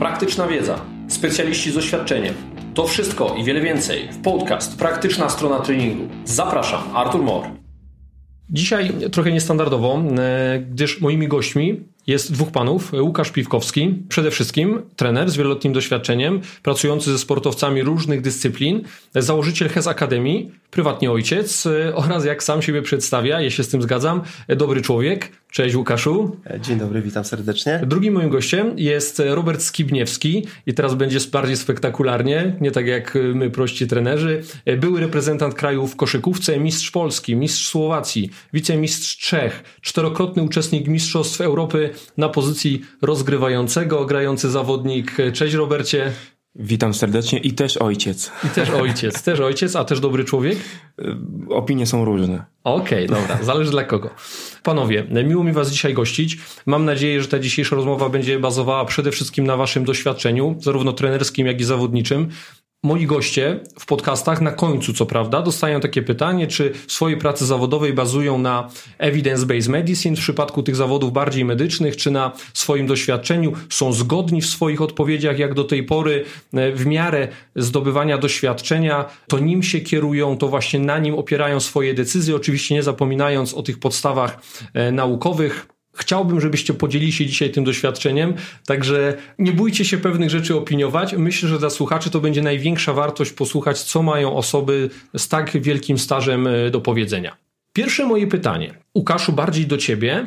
praktyczna wiedza, specjaliści z doświadczeniem. To wszystko i wiele więcej w podcast Praktyczna strona treningu. Zapraszam, Artur Mor. Dzisiaj trochę niestandardowo, e, gdyż moimi gośćmi jest dwóch panów. Łukasz Piwkowski, przede wszystkim trener z wieloletnim doświadczeniem, pracujący ze sportowcami różnych dyscyplin, założyciel HES Akademii, prywatnie ojciec e, oraz jak sam siebie przedstawia, ja się z tym zgadzam, dobry człowiek. Cześć Łukaszu. Dzień dobry, witam serdecznie. Drugim moim gościem jest Robert Skibniewski i teraz będzie bardziej spektakularnie, nie tak jak my prości trenerzy. Były reprezentant kraju w koszykówce, mistrz Polski, mistrz Słowacji, wicemistrz Czech, czterokrotny uczestnik Mistrzostw Europy na pozycji rozgrywającego, grający zawodnik. Cześć Robercie. Witam serdecznie i też ojciec. I też ojciec, też ojciec, a też dobry człowiek? Opinie są różne. Okej, okay, dobra, zależy dla kogo. Panowie, miło mi Was dzisiaj gościć. Mam nadzieję, że ta dzisiejsza rozmowa będzie bazowała przede wszystkim na Waszym doświadczeniu, zarówno trenerskim, jak i zawodniczym. Moi goście w podcastach na końcu, co prawda, dostają takie pytanie, czy w swojej pracy zawodowej bazują na evidence-based medicine, w przypadku tych zawodów bardziej medycznych, czy na swoim doświadczeniu, są zgodni w swoich odpowiedziach, jak do tej pory, e, w miarę zdobywania doświadczenia, to nim się kierują, to właśnie na nim opierają swoje decyzje, oczywiście nie zapominając o tych podstawach e, naukowych. Chciałbym, żebyście podzielili się dzisiaj tym doświadczeniem, także nie bójcie się pewnych rzeczy opiniować. Myślę, że dla słuchaczy to będzie największa wartość posłuchać, co mają osoby z tak wielkim stażem e, do powiedzenia. Pierwsze moje pytanie, Łukaszu, bardziej do ciebie.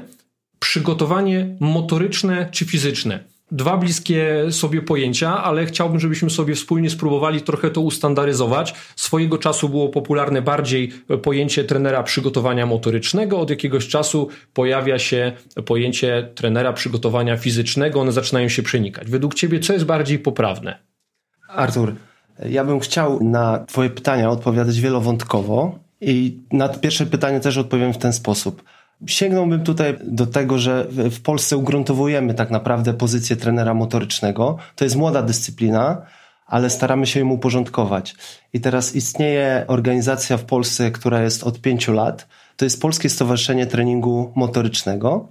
Przygotowanie motoryczne czy fizyczne? Dwa bliskie sobie pojęcia, ale chciałbym, żebyśmy sobie wspólnie spróbowali trochę to ustandaryzować. Swojego czasu było popularne bardziej pojęcie trenera przygotowania motorycznego, od jakiegoś czasu pojawia się pojęcie trenera przygotowania fizycznego, one zaczynają się przenikać. Według Ciebie co jest bardziej poprawne? Artur, ja bym chciał na Twoje pytania odpowiadać wielowątkowo i na pierwsze pytanie też odpowiem w ten sposób. Sięgnąłbym tutaj do tego, że w Polsce ugruntowujemy tak naprawdę pozycję trenera motorycznego. To jest młoda dyscyplina, ale staramy się ją uporządkować. I teraz istnieje organizacja w Polsce, która jest od pięciu lat. To jest Polskie Stowarzyszenie Treningu Motorycznego.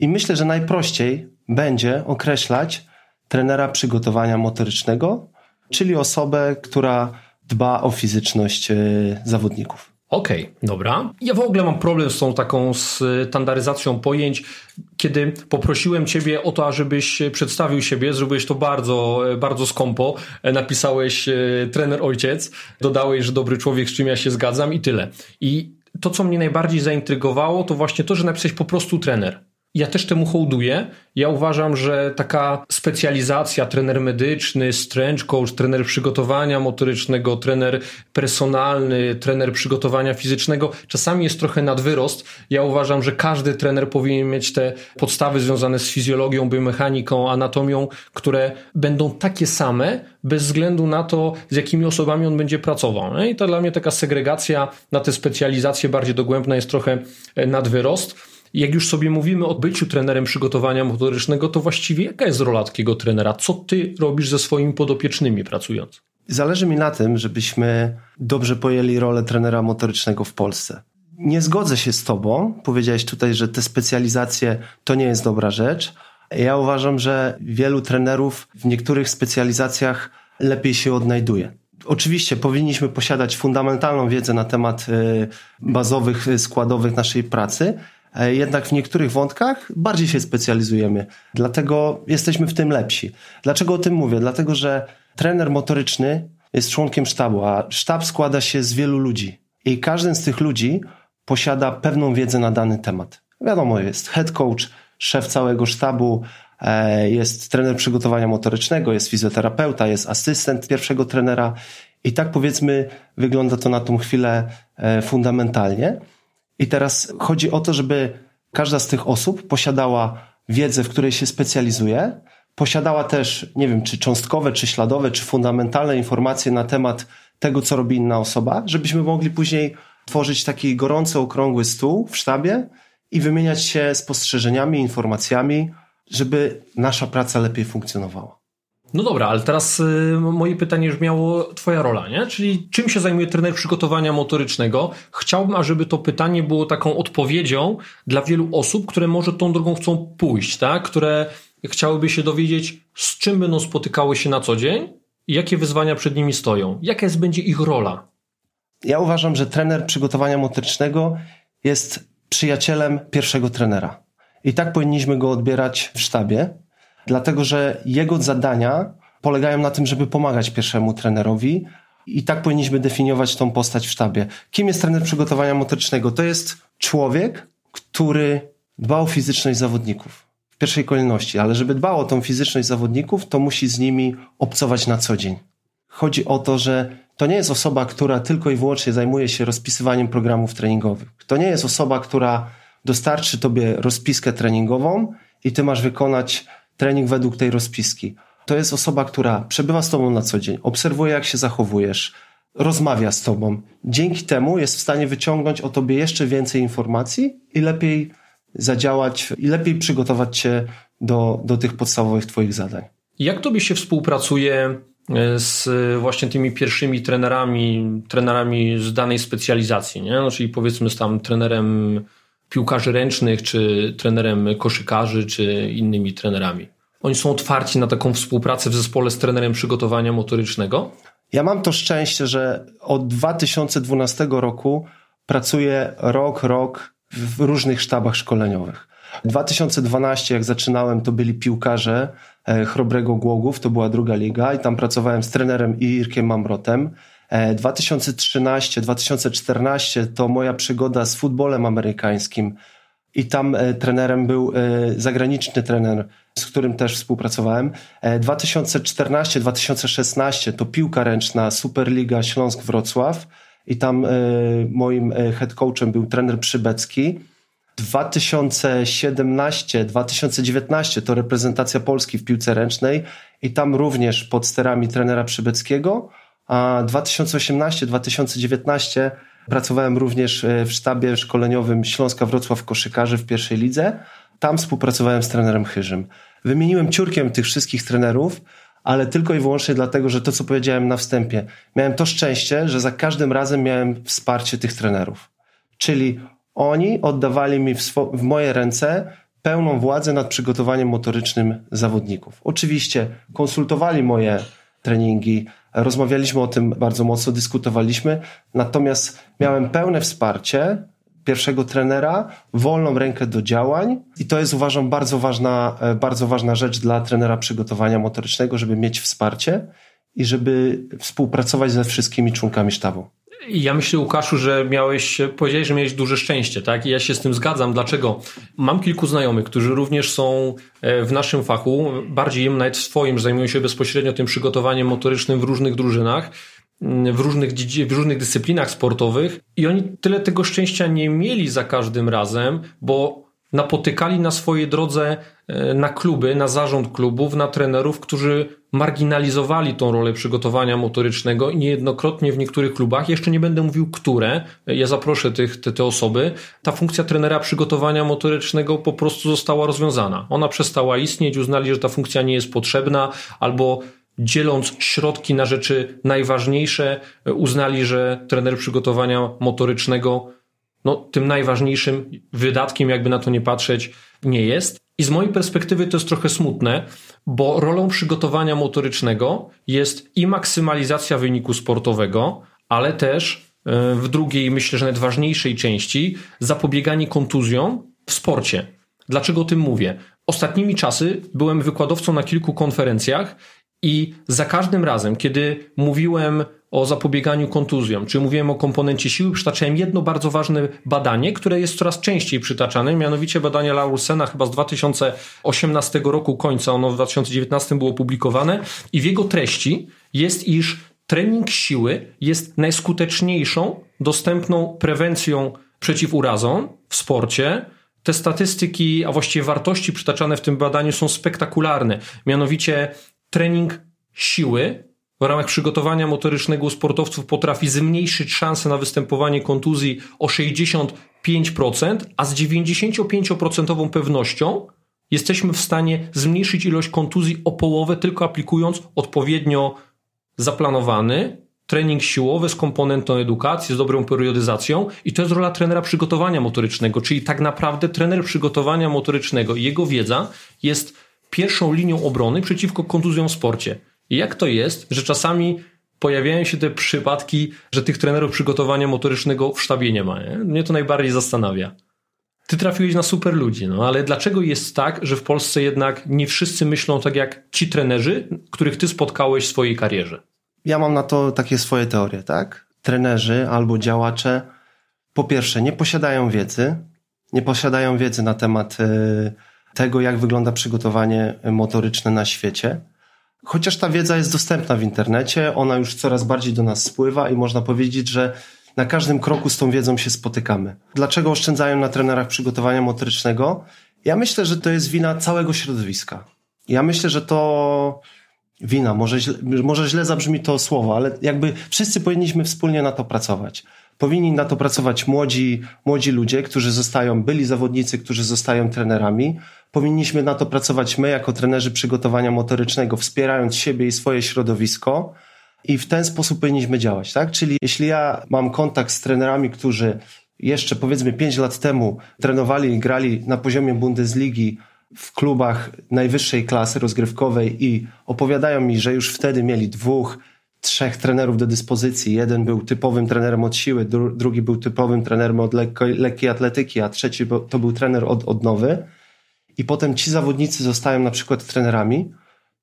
I myślę, że najprościej będzie określać trenera przygotowania motorycznego, czyli osobę, która dba o fizyczność e, zawodników. Okej, okay, dobra. Ja w ogóle mam problem z tą taką standaryzacją pojęć. Kiedy poprosiłem Ciebie o to, ażebyś przedstawił siebie, zrobiłeś to bardzo, bardzo skąpo. Napisałeś e, trener ojciec, dodałeś, że dobry człowiek, z czym ja się zgadzam i tyle. I to, co mnie najbardziej zaintrygowało, to właśnie to, że napisałeś po prostu trener. Ja też temu hołduję. Ja uważam, że taka specjalizacja, trener medyczny, strength coach, trener przygotowania motorycznego, trener personalny, trener przygotowania fizycznego, czasami jest trochę nadwyrost. Ja uważam, że każdy trener powinien mieć te podstawy związane z fizjologią, biomechaniką, anatomią, które będą takie same, bez względu na to, z jakimi osobami on będzie pracował. I to dla mnie taka segregacja na te specjalizacje bardziej dogłębna jest trochę nadwyrost. Jak już sobie mówimy o byciu trenerem przygotowania motorycznego, to właściwie jaka jest rola takiego trenera? Co ty robisz ze swoimi podopiecznymi pracując? Zależy mi na tym, żebyśmy dobrze pojęli rolę trenera motorycznego w Polsce. Nie zgodzę się z tobą. Powiedziałeś tutaj, że te specjalizacje to nie jest dobra rzecz. Ja uważam, że wielu trenerów w niektórych specjalizacjach lepiej się odnajduje. Oczywiście powinniśmy posiadać fundamentalną wiedzę na temat y, bazowych, y, składowych naszej pracy, jednak w niektórych wątkach bardziej się specjalizujemy. Dlatego jesteśmy w tym lepsi. Dlaczego o tym mówię? Dlatego, że trener motoryczny jest członkiem sztabu, a sztab składa się z wielu ludzi. I każdy z tych ludzi posiada pewną wiedzę na dany temat. Wiadomo, jest head coach, szef całego sztabu, e, jest trener przygotowania motorycznego, jest fizjoterapeuta, jest asystent pierwszego trenera. I tak powiedzmy, wygląda to na tą chwilę e, fundamentalnie. I teraz chodzi o to, żeby każda z tych osób posiadała wiedzę, w której się specjalizuje, posiadała też, nie wiem, czy cząstkowe, czy śladowe, czy fundamentalne informacje na temat tego, co robi inna osoba, żebyśmy mogli później tworzyć taki gorący, okrągły stół w sztabie i wymieniać się spostrzeżeniami, informacjami, żeby nasza praca lepiej funkcjonowała. No dobra, ale teraz y, moje pytanie brzmiało twoja rola, nie? Czyli czym się zajmuje trener przygotowania motorycznego? Chciałbym, ażeby to pytanie było taką odpowiedzią dla wielu osób, które może tą drogą chcą pójść, tak? Które chciałyby się dowiedzieć, z czym będą spotykały się na co dzień i jakie wyzwania przed nimi stoją. Jaka jest, będzie ich rola? Ja uważam, że trener przygotowania motorycznego jest przyjacielem pierwszego trenera. I tak powinniśmy go odbierać w sztabie, dlatego że jego zadania polegają na tym, żeby pomagać pierwszemu trenerowi. I tak powinniśmy definiować tą postać w sztabie. Kim jest trener przygotowania motorycznego? To jest człowiek, który dba o fizyczność zawodników w pierwszej kolejności, ale żeby dbał o tą fizyczność zawodników, to musi z nimi obcować na co dzień. Chodzi o to, że to nie jest osoba, która tylko i wyłącznie zajmuje się rozpisywaniem programów treningowych. To nie jest osoba, która dostarczy tobie rozpiskę treningową i ty masz wykonać trening według tej rozpiski. To jest osoba, która przebywa z tobą na co dzień, obserwuje jak się zachowujesz, rozmawia z tobą. Dzięki temu jest w stanie wyciągnąć o tobie jeszcze więcej informacji i lepiej zadziałać i lepiej przygotować cię do, do tych podstawowych twoich zadań. Jak tobie się współpracuje e, z właśnie tymi pierwszymi trenerami, trenerami z danej specjalizacji, nie? No, czyli powiedzmy z tam trenerem piłkarzy ręcznych, czy trenerem koszykarzy, czy innymi trenerami? Oni są otwarci na taką współpracę w zespole z trenerem przygotowania motorycznego? Ja mam to szczęście, że od 2012 roku pracuję rok, rok w różnych sztabach szkoleniowych. 2012, jak zaczynałem, to byli piłkarze e, Chrobrego Głogów, to była druga liga i tam pracowałem z trenerem Irkiem Mamrotem. 2013-2014 e, to moja przygoda z futbolem amerykańskim i tam e, trenerem był zagraniczny trener, z którym też współpracowałem. 2014-2016 to piłka ręczna Superliga Śląsk-Wrocław i tam moim head coachem był trener Przybecki. 2017-2019 to reprezentacja Polski w piłce ręcznej i tam również pod sterami trenera Przybeckiego, a 2018-2019 pracowałem również e, w sztabie szkoleniowym Śląska Wrocław Koszykarzy w pierwszej lidze. Tam współpracowałem z trenerem Chyżym. Wymieniłem ciurkiem tych wszystkich trenerów, ale tylko i wyłącznie dlatego, że to, co powiedziałem na wstępie, miałem to szczęście, że za każdym razem miałem wsparcie tych trenerów. Czyli oni oddawali mi w, w moje ręce pełną władzę nad przygotowaniem motorycznym zawodników. Oczywiście konsultowali moje treningi, rozmawialiśmy o tym bardzo mocno, dyskutowaliśmy, natomiast miałem pełne wsparcie pierwszego trenera, wolną rękę do działań i to jest uważam bardzo ważna, e, bardzo ważna rzecz dla trenera przygotowania motorycznego, żeby mieć wsparcie i żeby współpracować ze wszystkimi członkami sztabu. Ja myślę, Łukaszu, że miałeś, powiedziałeś, że miałeś duże szczęście, tak? I ja się z tym zgadzam. Dlaczego? Mam kilku znajomych, którzy również są e, w naszym fachu, bardziej im nawet swoim, zajmują się bezpośrednio tym przygotowaniem motorycznym w różnych drużynach, w różnych, w różnych dyscyplinach sportowych i oni tyle tego szczęścia nie mieli za każdym razem, bo napotykali na swojej drodze e, na kluby, na zarząd klubów, na trenerów, którzy marginalizowali tą rolę przygotowania motorycznego i niejednokrotnie w niektórych klubach, jeszcze nie będę mówił które, ja zaproszę tych, te, te osoby, ta funkcja trenera przygotowania motorycznego po prostu została rozwiązana. Ona przestała istnieć, uznali, że ta funkcja nie jest potrzebna albo dzieląc środki na rzeczy najważniejsze, uznali, że trener przygotowania motorycznego no, tym najważniejszym wydatkiem, jakby na to nie patrzeć, nie jest. I z mojej perspektywy to jest trochę smutne, bo rolą przygotowania motorycznego jest i maksymalizacja wyniku sportowego, ale też e, w drugiej, myślę, że najważniejszej części, zapobieganie kontuzjom w sporcie. Dlaczego o tym mówię? Ostatnimi czasy byłem wykładowcą na kilku konferencjach i za każdym razem, kiedy mówiłem o zapobieganiu kontuzjom, czy mówiłem o komponencie siły, przytaczałem jedno bardzo ważne badanie, które jest coraz częściej przytaczane, mianowicie badanie Laurusena chyba z 2018 roku końca, ono w 2019 było opublikowane i w jego treści jest, iż trening siły jest najskuteczniejszą dostępną prewencją przeciw urazom w sporcie. Te statystyki, a właściwie wartości przytaczane w tym badaniu są spektakularne. Mianowicie trening siły w ramach przygotowania motorycznego u sportowców potrafi zmniejszyć szanse na występowanie kontuzji o 65%, a z 95% pewnością jesteśmy w stanie zmniejszyć ilość kontuzji o połowę tylko aplikując odpowiednio zaplanowany trening siłowy z komponentą edukacji, z dobrą periodyzacją i to jest rola trenera przygotowania motorycznego, czyli tak naprawdę trener przygotowania motorycznego i jego wiedza jest pierwszą linią obrony przeciwko kontuzjom w sporcie. Jak to jest, że czasami pojawiają się te przypadki, że tych trenerów przygotowania motorycznego w sztabie nie ma. Nie? Mnie to najbardziej zastanawia. Ty trafiłeś na super ludzi, no ale dlaczego jest tak, że w Polsce jednak nie wszyscy myślą tak jak ci trenerzy, których ty spotkałeś w swojej karierze? Ja mam na to takie swoje teorie, tak? Trenerzy albo działacze, po pierwsze, nie posiadają wiedzy, nie posiadają wiedzy na temat y, tego, jak wygląda przygotowanie motoryczne na świecie. Chociaż ta wiedza jest dostępna w internecie, ona już coraz bardziej do nas spływa i można powiedzieć, że na każdym kroku z tą wiedzą się spotykamy. Dlaczego oszczędzają na trenerach przygotowania motorycznego? Ja myślę, że to jest wina całego środowiska. Ja myślę, że to wina, może źle, może źle zabrzmi to słowo, ale jakby wszyscy powinniśmy wspólnie na to pracować. Powinni na to pracować młodzi, młodzi ludzie, którzy zostają, byli zawodnicy, którzy zostają trenerami. Powinniśmy na to pracować my, jako trenerzy przygotowania motorycznego, wspierając siebie i swoje środowisko. I w ten sposób powinniśmy działać, tak? Czyli jeśli ja mam kontakt z trenerami, którzy jeszcze powiedzmy 5 lat temu trenowali i grali na poziomie Bundesligi w klubach najwyższej klasy rozgrywkowej i opowiadają mi, że już wtedy mieli dwóch, trzech trenerów do dyspozycji. Jeden był typowym trenerem od siły, dru drugi był typowym trenerem od lekkiej atletyki, a trzeci to był trener od odnowy. I potem ci zawodnicy zostają na przykład trenerami,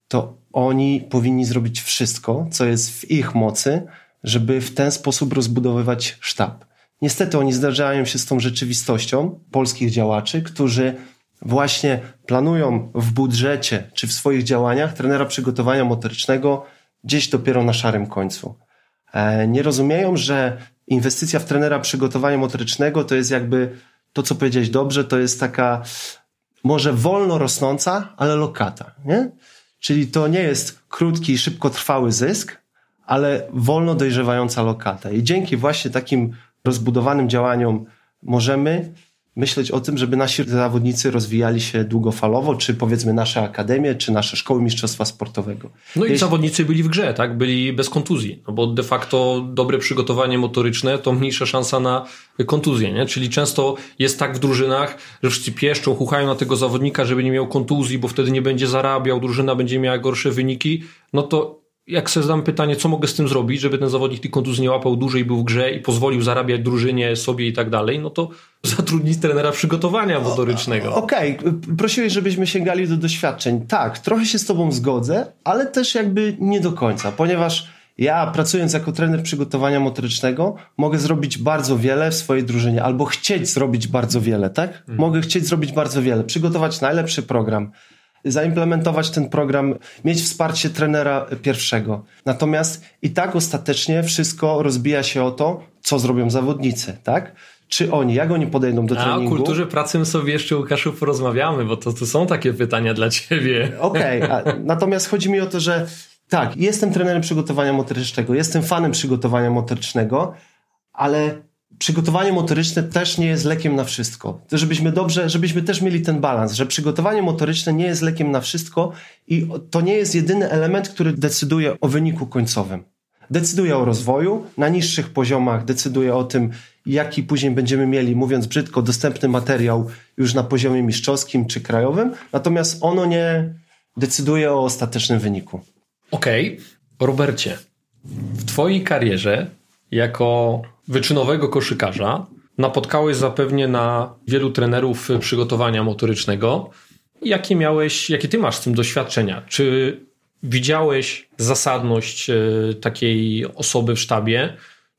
to oni powinni zrobić wszystko, co jest w ich mocy, żeby w ten sposób rozbudowywać sztab. Niestety oni zdarzają się z tą rzeczywistością polskich działaczy, którzy właśnie planują w budżecie czy w swoich działaniach trenera przygotowania motorycznego gdzieś dopiero na szarym końcu. E, nie rozumieją, że inwestycja w trenera przygotowania motorycznego to jest jakby to, co powiedziałeś dobrze, to jest taka może wolno rosnąca, ale lokata. Nie? Czyli to nie jest krótki i szybkotrwały zysk, ale wolno dojrzewająca lokata. I dzięki właśnie takim rozbudowanym działaniom możemy myśleć o tym, żeby nasi zawodnicy rozwijali się długofalowo, czy powiedzmy nasze akademie, czy nasze szkoły mistrzostwa sportowego. No i zawodnicy byli w grze, tak? Byli bez kontuzji, no bo de facto dobre przygotowanie motoryczne to mniejsza szansa na kontuzję, nie? Czyli często jest tak w drużynach, że wszyscy pieszczą, chuchają na tego zawodnika, żeby nie miał kontuzji, bo wtedy nie będzie zarabiał, drużyna będzie miała gorsze wyniki, no to jak sobie zadam pytanie, co mogę z tym zrobić, żeby ten zawodnik tych kontuzji nie łapał dłużej, był w grze i pozwolił zarabiać drużynie, sobie i tak dalej, no to zatrudnić trenera przygotowania motorycznego. Okej, okay. prosiłeś, żebyśmy sięgali do doświadczeń. Tak, trochę się z tobą zgodzę, ale też jakby nie do końca, ponieważ ja pracując jako trener przygotowania motorycznego mogę zrobić bardzo wiele w swojej drużynie albo chcieć zrobić bardzo wiele, tak? Hmm. Mogę chcieć zrobić bardzo wiele, przygotować najlepszy program, zaimplementować ten program, mieć wsparcie trenera pierwszego. Natomiast i tak ostatecznie wszystko rozbija się o to, co zrobią zawodnicy, tak? Czy oni, jak oni podejdą do treningu? A o kulturze pracy my sobie jeszcze, Łukaszu, porozmawiamy, bo to, to są takie pytania dla ciebie. Okej, okay, natomiast chodzi mi o to, że tak, jestem trenerem przygotowania motorycznego, jestem fanem przygotowania motorycznego, ale przygotowanie motoryczne też nie jest lekiem na wszystko. To żebyśmy dobrze, żebyśmy też mieli ten balans, że przygotowanie motoryczne nie jest lekiem na wszystko i to nie jest jedyny element, który decyduje o wyniku końcowym. Decyduje o rozwoju na niższych poziomach, decyduje o tym, jaki później będziemy mieli, mówiąc brzydko, dostępny materiał już na poziomie mistrzowskim czy krajowym, natomiast ono nie decyduje o ostatecznym wyniku. Okej, okay. Robercie, w Twojej karierze jako wyczynowego koszykarza napotkałeś zapewne na wielu trenerów przygotowania motorycznego. Jakie miałeś, jakie ty masz z tym doświadczenia? Czy widziałeś zasadność e, takiej osoby w sztabie?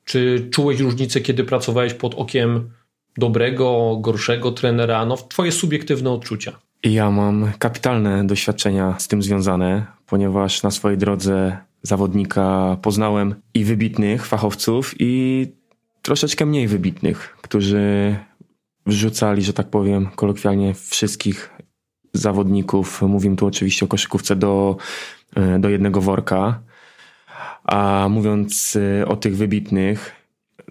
Czy czułeś różnicę, kiedy pracowałeś pod okiem dobrego, gorszego trenera? No, twoje subiektywne odczucia. Ja mam kapitalne doświadczenia z tym związane, ponieważ na swojej drodze zawodnika poznałem i wybitnych fachowców, i troszeczkę mniej wybitnych, którzy wrzucali, że tak powiem, kolokwialnie wszystkich zawodników, mówimy tu oczywiście o koszykówce, do, e, do jednego worka. A mówiąc e, o tych wybitnych,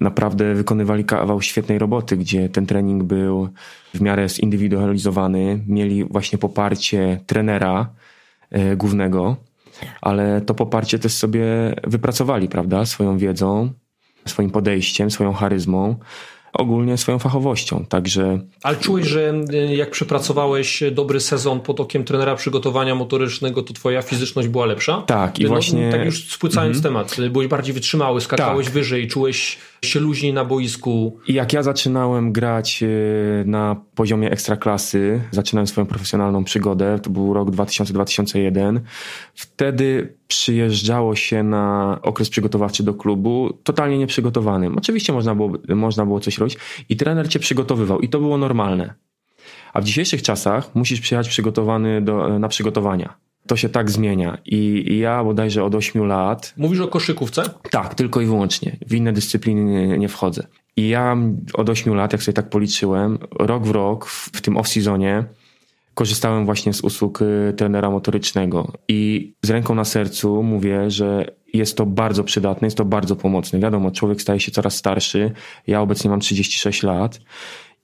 naprawdę wykonywali kawał świetnej roboty, gdzie ten trening był w miarę zindywidualizowany, mieli właśnie poparcie trenera e, głównego, ale to poparcie też sobie wypracowali, prawda, swoją wiedzą, swoim podejściem, swoją charyzmą. ogólnie swoją fachowością. Także. Ale czułeś, że y, jak przepracowałeś dobry sezon pod okiem trenera przygotowania motorycznego, to twoja fizyczność była lepsza? Tak, i no, właśnie. Tak już spłycając -hmm. temat, byłeś bardziej wytrzymały, skakałeś tak. wyżej, czułeś się luźniej na boisku. I jak ja zaczynałem grać y, na poziomie ekstraklasy, zaczynałem swoją profesjonalną przygodę, to był rok 2000-2001, wtedy przyjeżdżało się na okres przygotowawczy do klubu totalnie nieprzygotowanym. Oczywiście można było, można było coś robić i trener cię przygotowywał i to było normalne. A w dzisiejszych czasach musisz przyjechać przygotowany do, na przygotowania. To się tak zmienia. I, I ja bodajże od 8 lat. Mówisz o koszykówce? Tak, tylko i wyłącznie. W inne dyscypliny nie, nie wchodzę. I ja od 8 lat, jak sobie tak policzyłem, rok w rok w, w tym off-seasonie korzystałem właśnie z usług y, trenera motorycznego i z ręką na sercu mówię, że jest to bardzo przydatne, jest to bardzo pomocne. Wiadomo, człowiek staje się coraz starszy. Ja obecnie mam 36 lat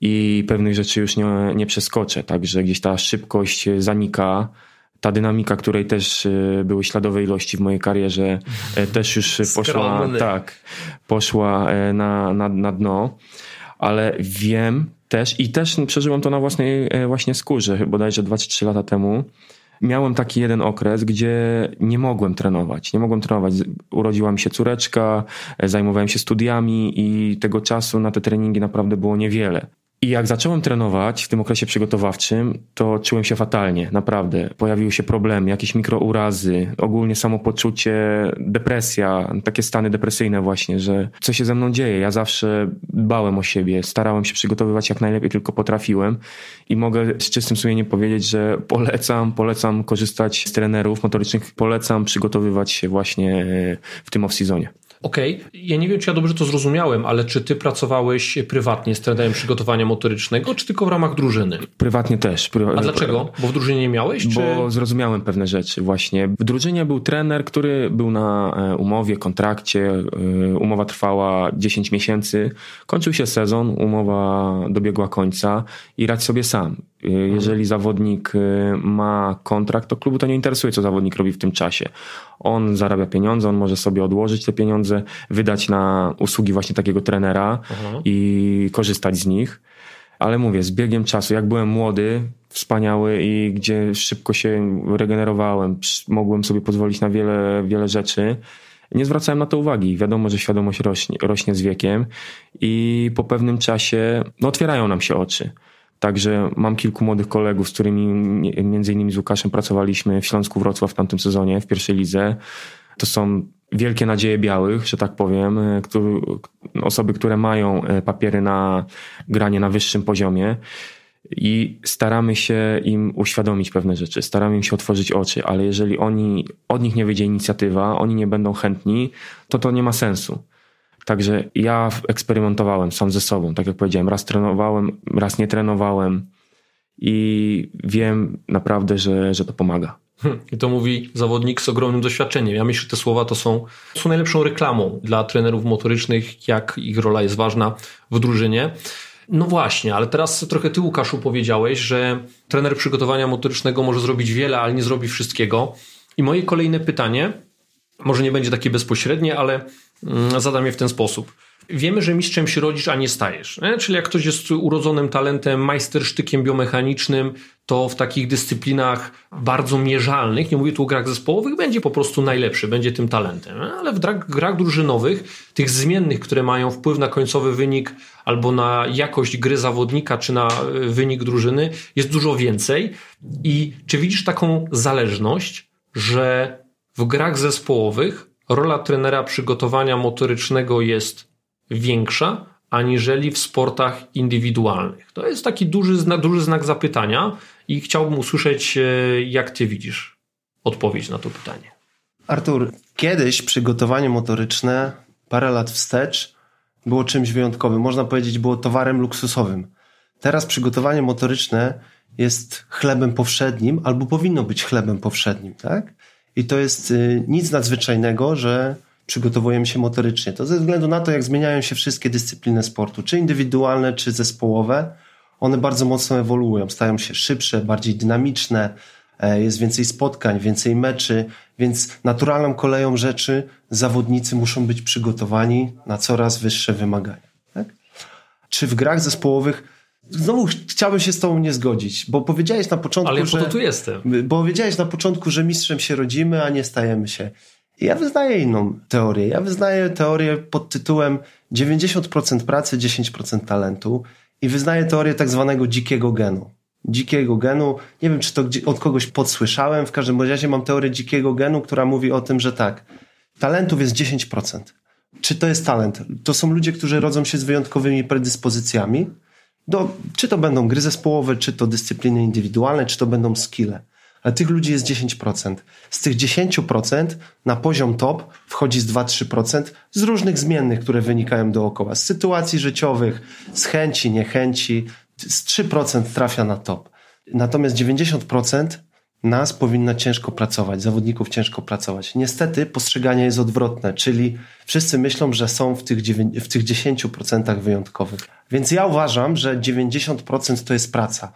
i pewnych rzeczy już nie, nie przeskoczę, także gdzieś ta szybkość zanika. Ta dynamika, której też y, były śladowe ilości w mojej karierze, y, też już poszła, tak, poszła na, na, na dno, ale wiem, też i też przeżyłem to na własnej e, właśnie skórze, bodajże 2 czy 3 lata temu. Miałem taki jeden okres, gdzie nie mogłem trenować. Nie mogłem trenować. Urodziła mi się córeczka, e, zajmowałem się studiami i tego czasu na te treningi naprawdę było niewiele. I jak zacząłem trenować w tym okresie przygotowawczym, to czułem się fatalnie, naprawdę. Pojawiły się problemy, jakieś mikrourazy, ogólnie samopoczucie, depresja, takie stany depresyjne właśnie, że co się ze mną dzieje. Ja zawsze dbałem o siebie, starałem się przygotowywać jak najlepiej tylko potrafiłem i mogę z czystym sumieniem powiedzieć, że polecam, polecam korzystać z trenerów motorycznych, polecam przygotowywać się właśnie w tym off-seasonie. Okej, okay. ja nie wiem, czy ja dobrze to zrozumiałem, ale czy ty pracowałeś prywatnie z trenerem przygotowania motorycznego, czy tylko w ramach drużyny? Prywatnie też. A dlaczego? Bo w drużynie nie miałeś? Czy... Bo zrozumiałem pewne rzeczy właśnie. W drużynie był trener, który był na e, umowie, kontrakcie. E, umowa trwała 10 miesięcy. Kończył się sezon, umowa dobiegła końca i radź sobie sam. E, jeżeli zawodnik ma kontrakt, to klubu to nie interesuje, co zawodnik robi w tym czasie. On zarabia pieniądze, on może sobie odłożyć te pieniądze, wydać na usługi właśnie takiego trenera mhm. i korzystać z nich. Ale mówię, z biegiem czasu, jak byłem młody, wspaniały i gdzie szybko się regenerowałem, mogłem sobie pozwolić na wiele, wiele rzeczy, nie zwracałem na to uwagi. Wiadomo, że świadomość rośnie, rośnie z wiekiem i po pewnym czasie no, otwierają nam się oczy. Także mam kilku młodych kolegów, z którymi między innymi z Łukaszem pracowaliśmy w Śląsku Wrocław w tamtym sezonie, w pierwszej lidze. To są wielkie nadzieje białych, że tak powiem, e, osoby, które mają e, papiery na granie na wyższym poziomie i staramy się im uświadomić pewne rzeczy, staramy im się otworzyć oczy, ale jeżeli oni, od nich nie wyjdzie inicjatywa, oni nie będą chętni, to to nie ma sensu. Także ja eksperymentowałem sam ze sobą, tak jak powiedziałem, raz trenowałem, raz nie trenowałem i wiem naprawdę, że, że to pomaga. Hm, I to mówi zawodnik z ogromnym doświadczeniem. Ja myślę, że te słowa to są, są najlepszą reklamą dla trenerów motorycznych, jak ich rola jest ważna w drużynie. No właśnie, ale teraz trochę ty, Łukaszu, powiedziałeś, że trener przygotowania motorycznego może zrobić wiele, ale nie zrobi wszystkiego. I moje kolejne pytanie, może nie będzie takie bezpośrednie, ale zadam je w ten sposób. Wiemy, że mistrzem się rodzisz, a nie stajesz. Nie? Czyli jak ktoś jest urodzonym talentem, majstersztykiem biomechanicznym, to w takich dyscyplinach bardzo mierzalnych, nie mówię tu o grach zespołowych, będzie po prostu najlepszy, będzie tym talentem. Ale w grach, grach drużynowych, tych zmiennych, które mają wpływ na końcowy wynik albo na jakość gry zawodnika, czy na e, wynik drużyny, jest dużo więcej. I czy widzisz taką zależność, że w grach zespołowych rola trenera przygotowania motorycznego jest większa aniżeli w sportach indywidualnych. To jest taki duży, znak, duży znak zapytania i chciałbym usłyszeć, e, jak ty widzisz odpowiedź na to pytanie. Artur, kiedyś przygotowanie motoryczne, parę lat wstecz, było czymś wyjątkowym. Można powiedzieć, było towarem luksusowym. Teraz przygotowanie motoryczne jest chlebem powszednim, albo powinno być chlebem powszednim, tak? I to jest y, nic nadzwyczajnego, że przygotowujemy się motorycznie. To ze względu na to, jak zmieniają się wszystkie dyscypliny sportu, czy indywidualne, czy zespołowe, one bardzo mocno ewoluują, stają się szybsze, bardziej dynamiczne, e, jest więcej spotkań, więcej meczy, więc naturalną koleją rzeczy zawodnicy muszą być przygotowani na coraz wyższe wymagania. Tak? czy w grach zespołowych Znowu chciałbym się z tobą nie zgodzić, bo powiedziałeś na początku, Ale że... po to tu jestem. Bo powiedziałeś na początku, że mistrzem się rodzimy, a nie stajemy się. Ja wyznaję inną teorię. Ja wyznaję teorię pod tytułem 90% pracy, 10% talentu i wyznaję teorię tak zwanego dzikiego genu. Dzikiego genu, nie wiem czy to od kogoś podsłyszałem, w każdym razie mam teorię dzikiego genu, która mówi o tym, że tak, talentów jest 10%. Czy to jest talent? To są ludzie, którzy rodzą się z wyjątkowymi predyspozycjami, do, czy to będą gry zespołowe, czy to dyscypliny indywidualne, czy to będą skille. Ale tych ludzi jest 10%. Z tych 10% na poziom top wchodzi z 2-3% z różnych zmiennych, które wynikają dookoła. Z sytuacji życiowych, z chęci, niechęci. Z 3% trafia na top. Natomiast 90% nas powinno ciężko pracować, zawodników ciężko pracować. Niestety postrzeganie jest odwrotne, czyli wszyscy myślą, że są w tych, w tych 10% wyjątkowych. Więc ja uważam, że 90% to jest praca.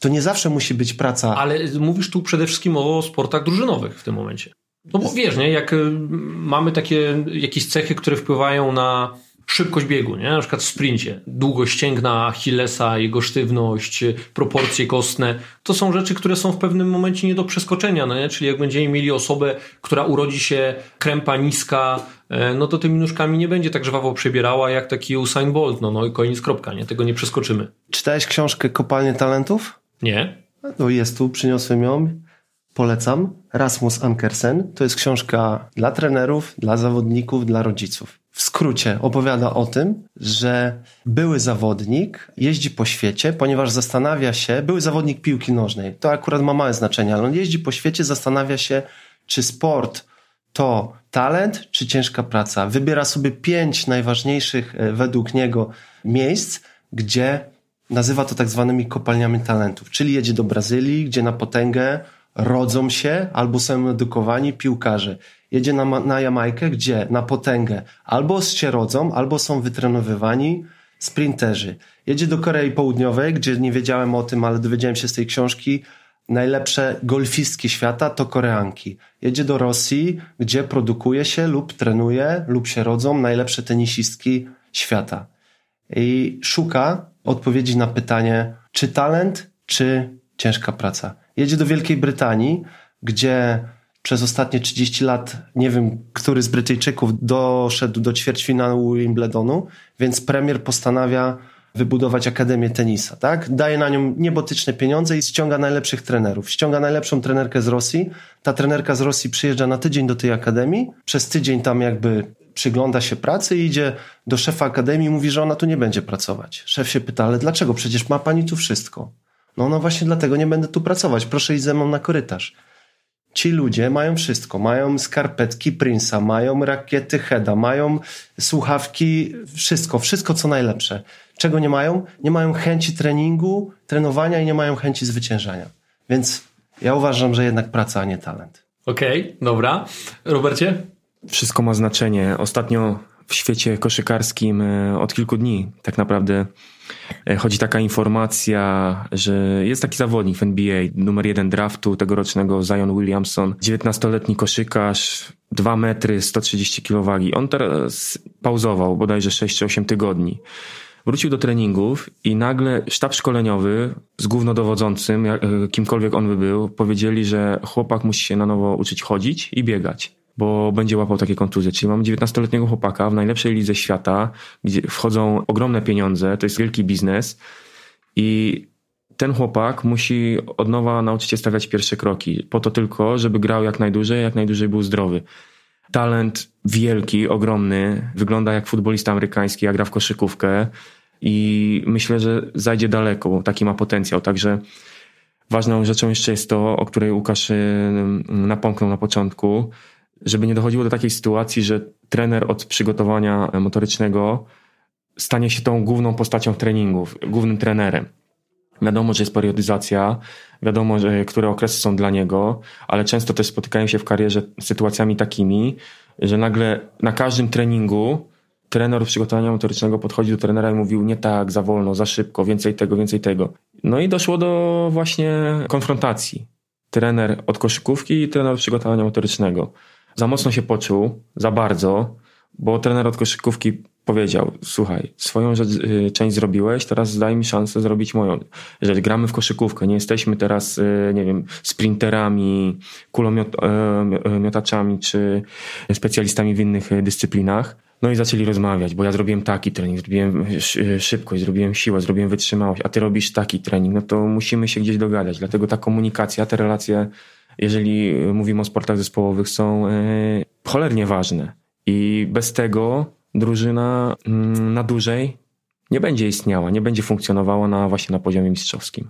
To nie zawsze musi być praca. Ale mówisz tu przede wszystkim o sportach drużynowych w tym momencie. No bo wiesz, nie, jak y, mamy takie jakieś cechy, które wpływają na szybkość biegu, nie? na przykład w sprincie, długość ścięgna Achillesa, jego sztywność, proporcje kostne, to są rzeczy, które są w pewnym momencie nie do przeskoczenia, no nie? czyli jak będziemy mieli osobę, która urodzi się krępa niska, e, no to tymi nóżkami nie będzie tak żwawo przebierała jak taki Usain Bolt, no, no i koniec kropka, nie? tego nie przeskoczymy. Czytałeś książkę Kopalnie Talentów? Nie. No jest tu, przyniosłem ją. Polecam. Rasmus Ankersen. To jest książka dla trenerów, dla zawodników, dla rodziców w skrócie opowiada o tym, że były zawodnik jeździ po świecie, ponieważ zastanawia się, były zawodnik piłki nożnej, to akurat ma małe znaczenie, ale on jeździ po świecie, zastanawia się, czy sport to talent, czy ciężka praca. Wybiera sobie pięć najważniejszych e, według niego miejsc, gdzie nazywa to tak zwanymi kopalniami talentów, czyli jedzie do Brazylii, gdzie na potęgę rodzą się albo są edukowani piłkarze jedzie na, na Jamajkę, gdzie na potęgę albo się rodzą, albo są wytrenowywani sprinterzy. Jedzie do Korei Południowej, gdzie nie wiedziałem o tym, ale dowiedziałem się z tej książki, najlepsze golfistki świata to Koreanki. Jedzie do Rosji, gdzie produkuje się lub trenuje lub się rodzą najlepsze tenisistki świata. I szuka odpowiedzi na pytanie, czy talent, czy ciężka praca. Jedzie do Wielkiej Brytanii, gdzie przez ostatnie 30 lat nie wiem, który z Brytyjczyków doszedł do ćwierćfinału Wimbledonu, więc premier postanawia wybudować Akademię Tenisa, tak? Daje na nią niebotyczne pieniądze i ściąga najlepszych trenerów. Ściąga najlepszą trenerkę z Rosji. Ta trenerka z Rosji przyjeżdża na tydzień do tej akademii. Przez tydzień tam jakby przygląda się pracy i idzie do szefa akademii i mówi, że ona tu nie będzie pracować. Szef się pyta, ale dlaczego? Przecież ma pani tu wszystko. No, no właśnie dlatego nie będę tu pracować. Proszę iść ze mną na korytarz. Ci ludzie mają wszystko. Mają skarpetki Prince'a, mają rakiety Heda, mają słuchawki, wszystko, wszystko co najlepsze. Czego nie mają? Nie mają chęci treningu, trenowania i nie mają chęci zwyciężania. Więc ja uważam, że jednak praca, a nie talent. Okej, okay, dobra. Robercie? Wszystko ma znaczenie. Ostatnio w świecie koszykarskim e, od kilku dni tak naprawdę e, chodzi taka informacja, że jest taki zawodnik w NBA, numer jeden draftu tegorocznego Zion Williamson, 19-letni koszykarz, 2 metry, 130 kg. On teraz pauzował bodajże 6-8 tygodni. Wrócił do treningów i nagle sztab szkoleniowy z głównodowodzącym, e, kimkolwiek on by był, powiedzieli, że chłopak musi się na nowo uczyć chodzić i biegać bo będzie łapał takie kontuzje. Czyli mamy 19-letniego chłopaka w najlepszej lidze świata, gdzie wchodzą ogromne pieniądze, to jest wielki biznes i ten chłopak musi od nowa nauczyć się stawiać pierwsze kroki, po to tylko, żeby grał jak najdłużej, jak najdłużej był zdrowy. Talent wielki, ogromny, wygląda jak futbolista amerykański, gra w koszykówkę i myślę, że zajdzie daleko, taki ma potencjał, także ważną rzeczą jeszcze jest to, o której Łukasz napomknął na początku, żeby nie dochodziło do takiej sytuacji, że trener od przygotowania motorycznego stanie się tą główną postacią treningów, głównym trenerem. Wiadomo, że jest periodyzacja, wiadomo, że które okresy są dla niego, ale często też spotykają się w karierze z sytuacjami takimi, że nagle na każdym treningu trener przygotowania motorycznego podchodzi do trenera i mówił nie tak, za wolno, za szybko, więcej tego, więcej tego. No i doszło do właśnie konfrontacji. Trener od koszykówki i trener przygotowania motorycznego za mocno się poczuł, za bardzo, bo trener od koszykówki powiedział, słuchaj, swoją rzecz, y, część zrobiłeś, teraz daj mi szansę zrobić moją. Jeżeli gramy w koszykówkę, nie jesteśmy teraz, y, nie wiem, sprinterami, kulomiotaczami czy specjalistami w innych dyscyplinach, no i zaczęli rozmawiać, bo ja zrobiłem taki trening, zrobiłem szybkość, zrobiłem siłę, zrobiłem wytrzymałość, a ty robisz taki trening, no to musimy się gdzieś dogadać. Dlatego ta komunikacja, te relacje, jeżeli mówimy o sportach zespołowych, są cholernie ważne. I bez tego drużyna mm, na dłużej nie będzie istniała, nie będzie funkcjonowała na, właśnie na poziomie mistrzowskim.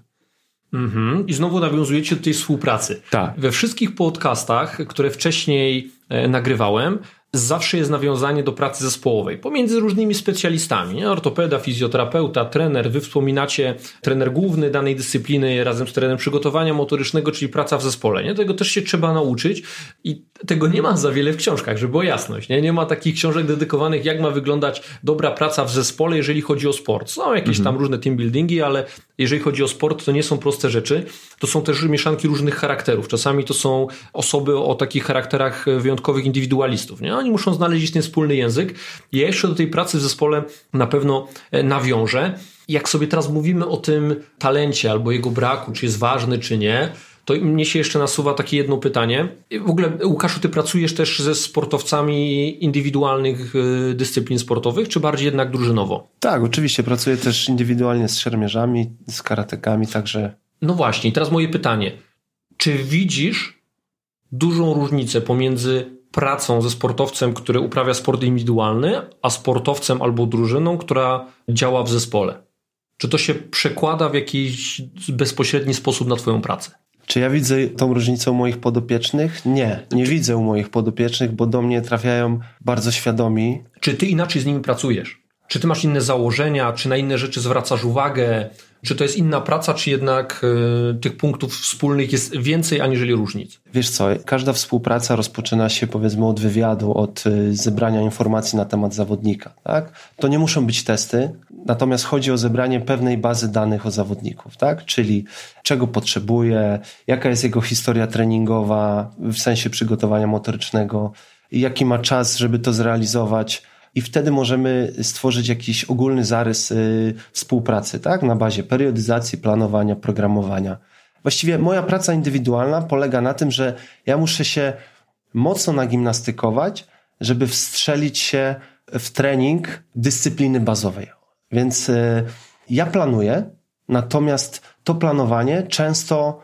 Mhm. I znowu nawiązujecie do tej współpracy. Tak. We wszystkich podcastach, które wcześniej e, nagrywałem, zawsze jest nawiązanie do pracy zespołowej pomiędzy różnymi specjalistami. Nie? Ortopeda, fizjoterapeuta, trener. Wy wspominacie trener główny danej dyscypliny razem z trenerem przygotowania motorycznego, czyli praca w zespole. Nie? Tego też się trzeba nauczyć i tego nie ma za wiele w książkach, żeby była jasność. Nie, nie ma takich książek dedykowanych, jak ma wyglądać dobra praca w zespole, jeżeli chodzi o sport. Są jakieś mhm. tam różne team buildingi, ale jeżeli chodzi o sport, to nie są proste rzeczy. To są też mieszanki różnych charakterów. Czasami to są osoby o takich charakterach wyjątkowych indywidualistów. Nie? Oni muszą znaleźć ten wspólny język. Ja jeszcze do tej pracy w zespole na pewno e, nawiążę. Jak sobie teraz mówimy o tym talencie albo jego braku, czy jest ważny, czy nie, to mnie się jeszcze nasuwa takie jedno pytanie. W ogóle, Łukaszu, ty pracujesz też ze sportowcami indywidualnych e, dyscyplin sportowych, czy bardziej jednak drużynowo? Tak, oczywiście. Pracuję też indywidualnie z szermierzami, z karatekami, także. No właśnie, teraz moje pytanie. Czy widzisz dużą różnicę pomiędzy pracą ze sportowcem, który uprawia sport indywidualny, a sportowcem albo drużyną, która działa w zespole? Czy to się przekłada w jakiś bezpośredni sposób na Twoją pracę? Czy ja widzę tą różnicę u moich podopiecznych? Nie, nie Czy... widzę u moich podopiecznych, bo do mnie trafiają bardzo świadomi. Czy ty inaczej z nimi pracujesz? Czy ty masz inne założenia, czy na inne rzeczy zwracasz uwagę? Czy to jest inna praca, czy jednak y, tych punktów wspólnych jest więcej aniżeli różnic? Wiesz co, każda współpraca rozpoczyna się powiedzmy od wywiadu, od y, zebrania informacji na temat zawodnika. Tak? To nie muszą być testy, natomiast chodzi o zebranie pewnej bazy danych o zawodników, tak? czyli czego potrzebuje, jaka jest jego historia treningowa w sensie przygotowania motorycznego, jaki ma czas, żeby to zrealizować i wtedy możemy stworzyć jakiś ogólny zarys y, współpracy, tak? Na bazie periodyzacji, planowania, programowania. Właściwie moja praca indywidualna polega na tym, że ja muszę się mocno nagimnastykować, żeby wstrzelić się w trening dyscypliny bazowej. Więc y, ja planuję, natomiast to planowanie często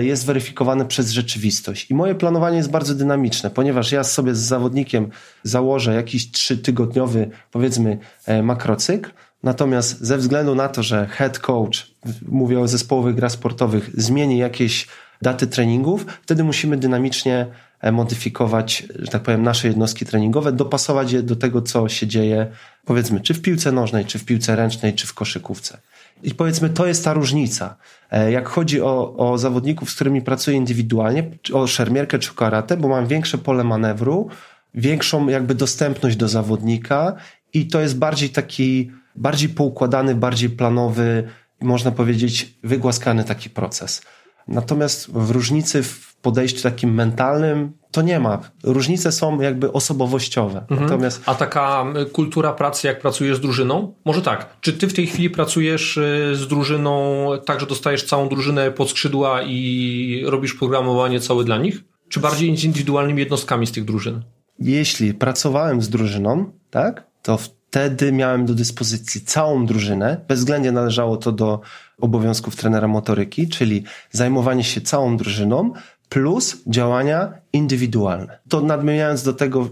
jest weryfikowane przez rzeczywistość. I moje planowanie jest bardzo dynamiczne, ponieważ ja sobie z zawodnikiem założę jakiś trzytygodniowy, powiedzmy, e, makrocykl, Natomiast ze względu na to, że head coach, mówię o zespołowych grach sportowych, zmieni jakieś daty treningów, wtedy musimy dynamicznie e, modyfikować, że tak powiem, nasze jednostki treningowe, dopasować je do tego, co się dzieje, powiedzmy, czy w piłce nożnej, czy w piłce ręcznej, czy w koszykówce. I powiedzmy, to jest ta różnica. E, jak chodzi o, o zawodników, z którymi pracuję indywidualnie, o szermierkę czy karate, bo mam większe pole manewru, większą jakby dostępność do zawodnika i to jest bardziej taki, bardziej poukładany, bardziej planowy, można powiedzieć, wygłaskany taki proces. Natomiast w różnicy w podejściu takim mentalnym to nie ma. Różnice są jakby osobowościowe. Mhm. Natomiast... A taka kultura pracy, jak pracujesz z drużyną? Może tak. Czy ty w tej chwili pracujesz y, z drużyną tak, że dostajesz całą drużynę pod skrzydła i robisz programowanie całe dla nich? Czy bardziej z indywidualnymi jednostkami z tych drużyn? Jeśli pracowałem z drużyną, tak, to wtedy miałem do dyspozycji całą drużynę. Bezwzględnie należało to do obowiązków trenera motoryki, czyli zajmowanie się całą drużyną, plus działania indywidualne. To nadmieniając do tego,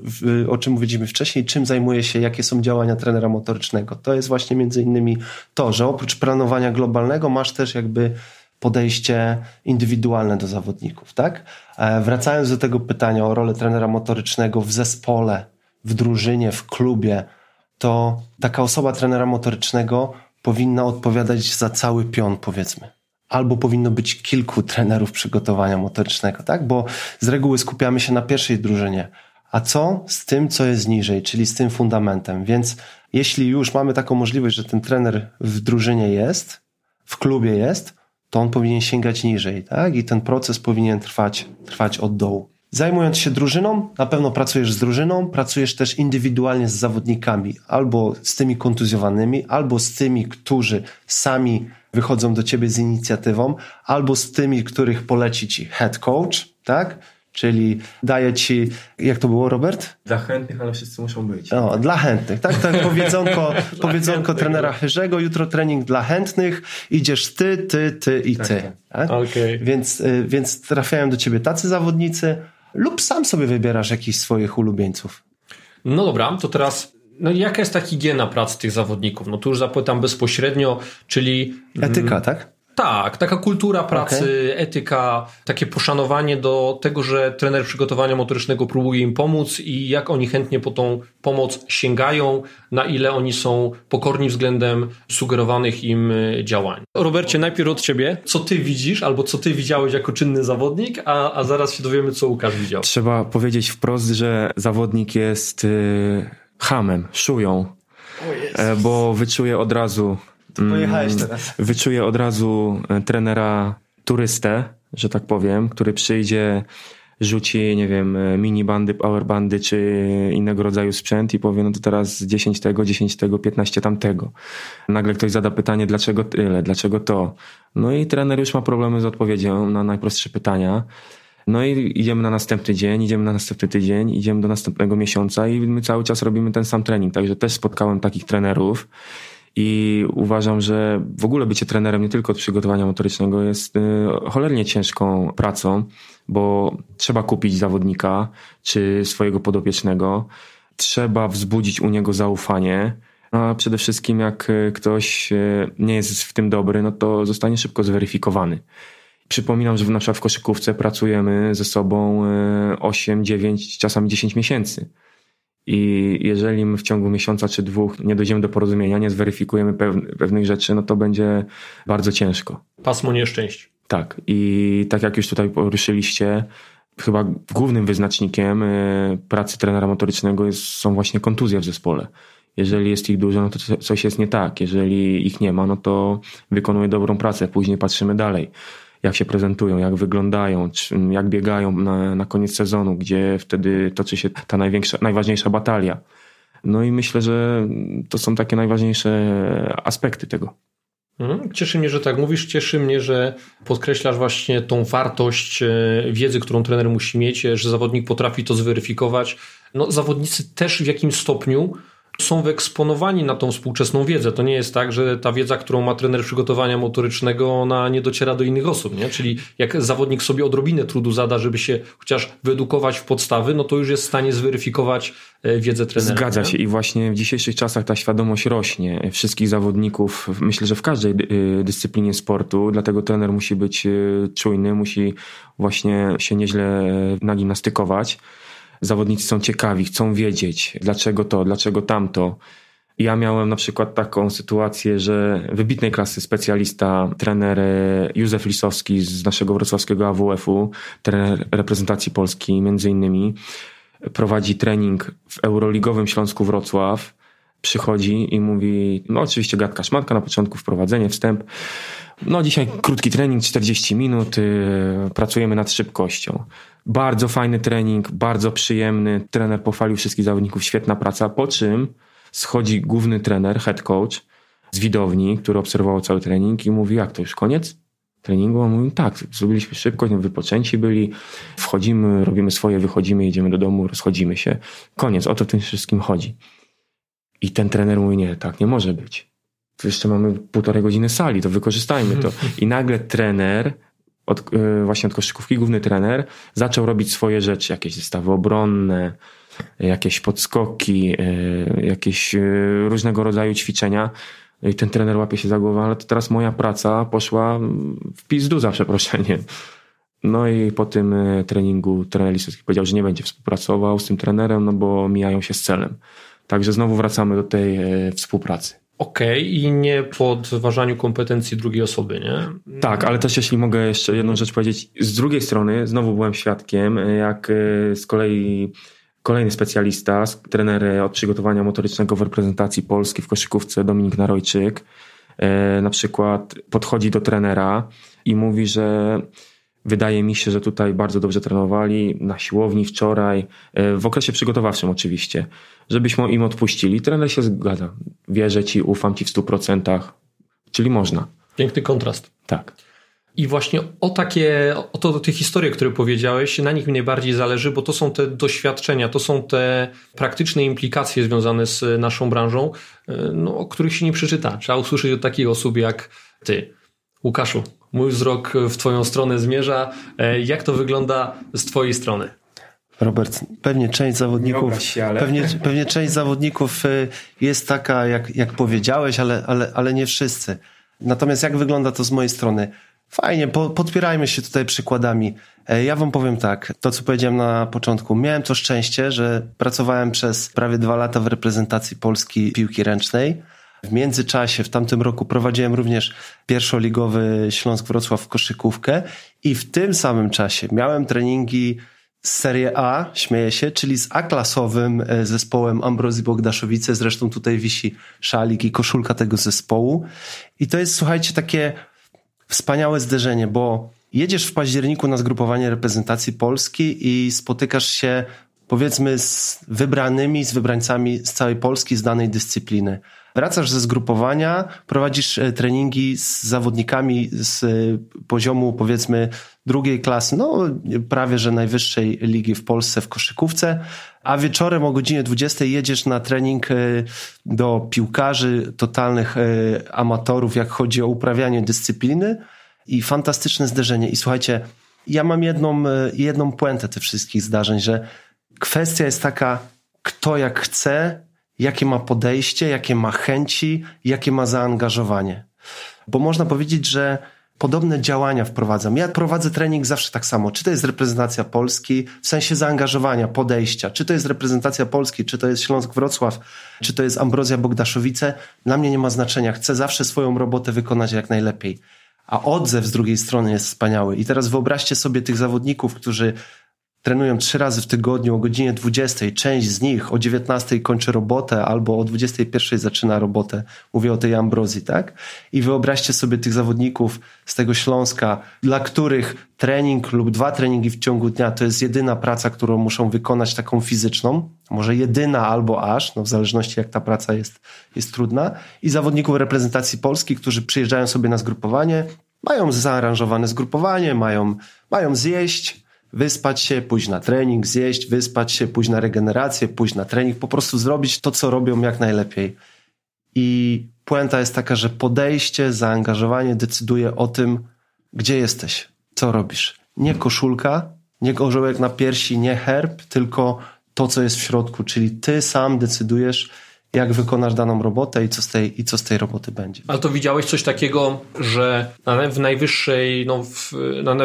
o czym mówiliśmy wcześniej, czym zajmuje się, jakie są działania trenera motorycznego. To jest właśnie między innymi to, że oprócz planowania globalnego masz też jakby podejście indywidualne do zawodników, tak? E, wracając do tego pytania o rolę trenera motorycznego w zespole, w drużynie, w klubie, to taka osoba trenera motorycznego powinna odpowiadać za cały pion, powiedzmy. Albo powinno być kilku trenerów przygotowania motorycznego, tak? Bo z reguły skupiamy się na pierwszej drużynie. A co z tym, co jest niżej, czyli z tym fundamentem? Więc jeśli już mamy taką możliwość, że ten trener w drużynie jest, w klubie jest, to on powinien sięgać niżej, tak? I ten proces powinien trwać, trwać od dołu. Zajmując się drużyną, na pewno pracujesz z drużyną, pracujesz też indywidualnie z zawodnikami, albo z tymi kontuzjowanymi, albo z tymi, którzy sami wychodzą do ciebie z inicjatywą, albo z tymi, których poleci ci head coach, tak? Czyli daje ci, jak to było, Robert? Dla chętnych, ale wszyscy muszą być. No, dla chętnych, tak? Tak powiedzonko, powiedzonko trenera Chyrzego, jutro trening dla chętnych, idziesz ty, ty, ty i ty. Tak? Okay. Więc, y, więc trafiają do ciebie tacy zawodnicy, lub sam sobie wybierasz jakichś swoich ulubieńców. No dobra, to teraz no jaka jest ta higiena pracy tych zawodników? No tu już zapytam bezpośrednio, czyli... Etyka, mm, tak? Tak, taka kultura pracy, okay. etyka, takie poszanowanie do tego, że trener przygotowania motorycznego próbuje im pomóc i jak oni chętnie po tą pomoc sięgają, na ile oni są pokorni względem sugerowanych im e, działań. Robercie, najpierw od ciebie, co ty widzisz albo co ty widziałeś jako czynny zawodnik, a, a zaraz się dowiemy, co Łukasz widział. Trzeba powiedzieć wprost, że zawodnik jest yy, hamem, szują, yy, bo wyczuje od razu Pojechałeś mm, teraz. Wyczuję od razu e, trenera turystę, że tak powiem, który przyjdzie, rzuci, nie wiem, e, minibandy, powerbandy czy innego rodzaju sprzęt i powie, no to teraz 10 tego, 10 tego, 15 tamtego. Nagle ktoś zada pytanie, dlaczego tyle, dlaczego to? No i trener już ma problemy z odpowiedzią na najprostsze pytania. No i idziemy na następny dzień, idziemy na następny tydzień, idziemy do następnego miesiąca i my cały czas robimy ten sam trening. Także też spotkałem takich trenerów i uważam, że w ogóle bycie trenerem nie tylko od przygotowania motorycznego jest y, cholernie ciężką pracą, bo trzeba kupić zawodnika czy swojego podopiecznego, trzeba wzbudzić u niego zaufanie. A przede wszystkim, jak y, ktoś y, nie jest w tym dobry, no to zostanie szybko zweryfikowany. Przypominam, że na przykład w koszykówce pracujemy ze sobą 8, 9, czasami 10 miesięcy. I jeżeli my w ciągu miesiąca czy dwóch nie dojdziemy do porozumienia, nie zweryfikujemy pewnych rzeczy, no to będzie bardzo ciężko. Pasmo nieszczęść. Tak. I tak jak już tutaj poruszyliście, chyba głównym wyznacznikiem e, pracy trenera motorycznego jest, są właśnie kontuzje w zespole. Jeżeli jest ich dużo, no to coś jest nie tak. Jeżeli ich nie ma, no to wykonuje dobrą pracę. Później patrzymy dalej jak się prezentują, jak wyglądają, jak biegają na, na koniec sezonu, gdzie wtedy toczy się ta największa, najważniejsza batalia. No i myślę, że to są takie najważniejsze aspekty tego. Mhm. Cieszy mnie, że tak mówisz, cieszy mnie, że podkreślasz właśnie tą wartość e, wiedzy, którą trener musi mieć, że zawodnik potrafi to zweryfikować. No, zawodnicy też w jakimś stopniu są wyeksponowani na tą współczesną wiedzę. To nie jest tak, że ta wiedza, którą ma trener przygotowania motorycznego, ona nie dociera do innych osób. Nie? Czyli jak zawodnik sobie odrobinę trudu zada, żeby się chociaż wyedukować w podstawy, no to już jest w stanie zweryfikować e, wiedzę trenera. Zgadza nie? się i właśnie w dzisiejszych czasach ta świadomość rośnie. Wszystkich zawodników, myślę, że w każdej e, dyscyplinie sportu, dlatego trener musi być e, czujny, musi właśnie się nieźle nagimnastykować zawodnicy są ciekawi, chcą wiedzieć, dlaczego to, dlaczego tamto. Ja miałem na przykład taką sytuację, że wybitnej klasy specjalista, trener e, Józef Lisowski z naszego wrocławskiego AWF-u, trener reprezentacji Polski między innymi, prowadzi trening w Euroligowym Śląsku Wrocław, przychodzi i mówi, no oczywiście gadka szmatka na początku, wprowadzenie, wstęp. No dzisiaj krótki trening, 40 minut, yy, pracujemy nad szybkością. Bardzo fajny trening, bardzo przyjemny. Trener pochwalił wszystkich zawodników, świetna praca. Po czym schodzi główny trener, head coach z widowni, który obserwował cały trening i mówi, jak to już koniec treningu? On mówi, tak, zrobiliśmy szybko, wypoczęci byli, wchodzimy, robimy swoje, wychodzimy, idziemy do domu, rozchodzimy się. Koniec, o to w tym wszystkim chodzi. I ten trener mówi, nie, tak nie może być. Jeszcze mamy półtorej godziny sali, to wykorzystajmy to. I nagle trener od, e, właśnie od koszykówki, główny trener, zaczął robić swoje rzeczy, jakieś zestawy obronne, jakieś podskoki, e, jakieś e, różnego rodzaju ćwiczenia. I ten trener łapie się za głowę, ale to teraz moja praca poszła w pizdu za przeproszeniem. No i po tym treningu trener Lisowski powiedział, że nie będzie współpracował z tym trenerem, no bo mijają się z celem. Także znowu wracamy do tej współpracy. Okej, okay, i nie podważaniu kompetencji drugiej osoby, nie? Tak, ale też jeśli mogę jeszcze jedną rzecz powiedzieć. Z drugiej strony, znowu byłem świadkiem, jak e, z kolei kolejny specjalista, trener od przygotowania motorycznego w reprezentacji Polski w koszykówce, Dominik Narojczyk, e, na przykład podchodzi do trenera i mówi, że Wydaje mi się, że tutaj bardzo dobrze trenowali na siłowni wczoraj, e, w okresie przygotowawczym oczywiście, żebyśmy im odpuścili. Trener się zgadza. Wierzę ci, ufam ci w 100%, czyli można. Piękny kontrast. Tak. I właśnie o takie, o to, te historie, które powiedziałeś, na nich mnie bardziej zależy, bo to są te doświadczenia, to są te praktyczne implikacje związane z naszą branżą, e, no, o których się nie przeczyta. Trzeba usłyszeć od takich osób jak ty. Łukaszu, mój wzrok w twoją stronę zmierza. E, jak to wygląda z twojej strony? Robert, pewnie część zawodników, się, ale... pewnie, pewnie część zawodników y, jest taka, jak, jak powiedziałeś, ale, ale, ale nie wszyscy. Natomiast jak wygląda to z mojej strony? Fajnie, po, podpierajmy się tutaj przykładami. E, ja wam powiem tak, to co powiedziałem na początku. Miałem to szczęście, że pracowałem przez prawie dwa lata w reprezentacji Polski piłki ręcznej. W międzyczasie, w tamtym roku prowadziłem również pierwszoligowy Śląsk Wrocław w koszykówkę i w tym samym czasie miałem treningi z Serie A, śmieję się, czyli z A-klasowym e, zespołem Ambrozji Bogdaszowice. Zresztą tutaj wisi szalik i koszulka tego zespołu. I to jest, słuchajcie, takie wspaniałe zderzenie, bo jedziesz w październiku na zgrupowanie reprezentacji Polski i spotykasz się powiedzmy z wybranymi, z wybrańcami z całej Polski z danej dyscypliny. Wracasz ze zgrupowania, prowadzisz e, treningi z zawodnikami z e, poziomu powiedzmy drugiej klasy, no prawie że najwyższej ligi w Polsce w koszykówce, a wieczorem o godzinie 20 jedziesz na trening e, do piłkarzy, totalnych amatorów, jak chodzi o uprawianie dyscypliny i fantastyczne zderzenie. I słuchajcie, ja mam jedną, jedną puentę tych wszystkich zdarzeń, że kwestia jest taka, kto jak chce, jakie ma podejście, jakie ma chęci, jakie ma zaangażowanie. Bo można powiedzieć, że podobne działania wprowadzam. Ja prowadzę trening zawsze tak samo. Czy to jest reprezentacja Polski w sensie zaangażowania, podejścia, czy to jest reprezentacja Polski, czy to jest Śląsk Wrocław, czy to jest Ambrozja Bogdaszowice, dla mnie nie ma znaczenia. Chcę zawsze swoją robotę wykonać jak najlepiej. A odzew z drugiej strony jest wspaniały. I teraz wyobraźcie sobie tych zawodników, którzy trenują trzy razy w tygodniu o godzinie 20. Część z nich o 19 kończy robotę albo o 21 zaczyna robotę. Mówię o tej ambrozji, tak? I wyobraźcie sobie tych zawodników z tego Śląska, dla których trening lub dwa treningi w ciągu dnia to jest jedyna praca, którą muszą wykonać taką fizyczną. Może jedyna albo aż, no w zależności jak ta praca jest, jest trudna. I zawodników reprezentacji Polski, którzy przyjeżdżają sobie na zgrupowanie, mają zaaranżowane zgrupowanie, mają, mają zjeść, wyspać się, pójść na trening, zjeść, wyspać się, pójść na regenerację, pójść na trening, po prostu zrobić to, co robią jak najlepiej. I puenta jest taka, że podejście, zaangażowanie decyduje o tym, gdzie jesteś, co robisz. Nie koszulka, nie orzełek na piersi, nie herb, tylko to, co jest w środku, czyli ty sam decydujesz, jak wykonasz daną robotę i co z tej, i co z tej roboty będzie. Ale to widziałeś coś takiego, że w najwyższej, no w,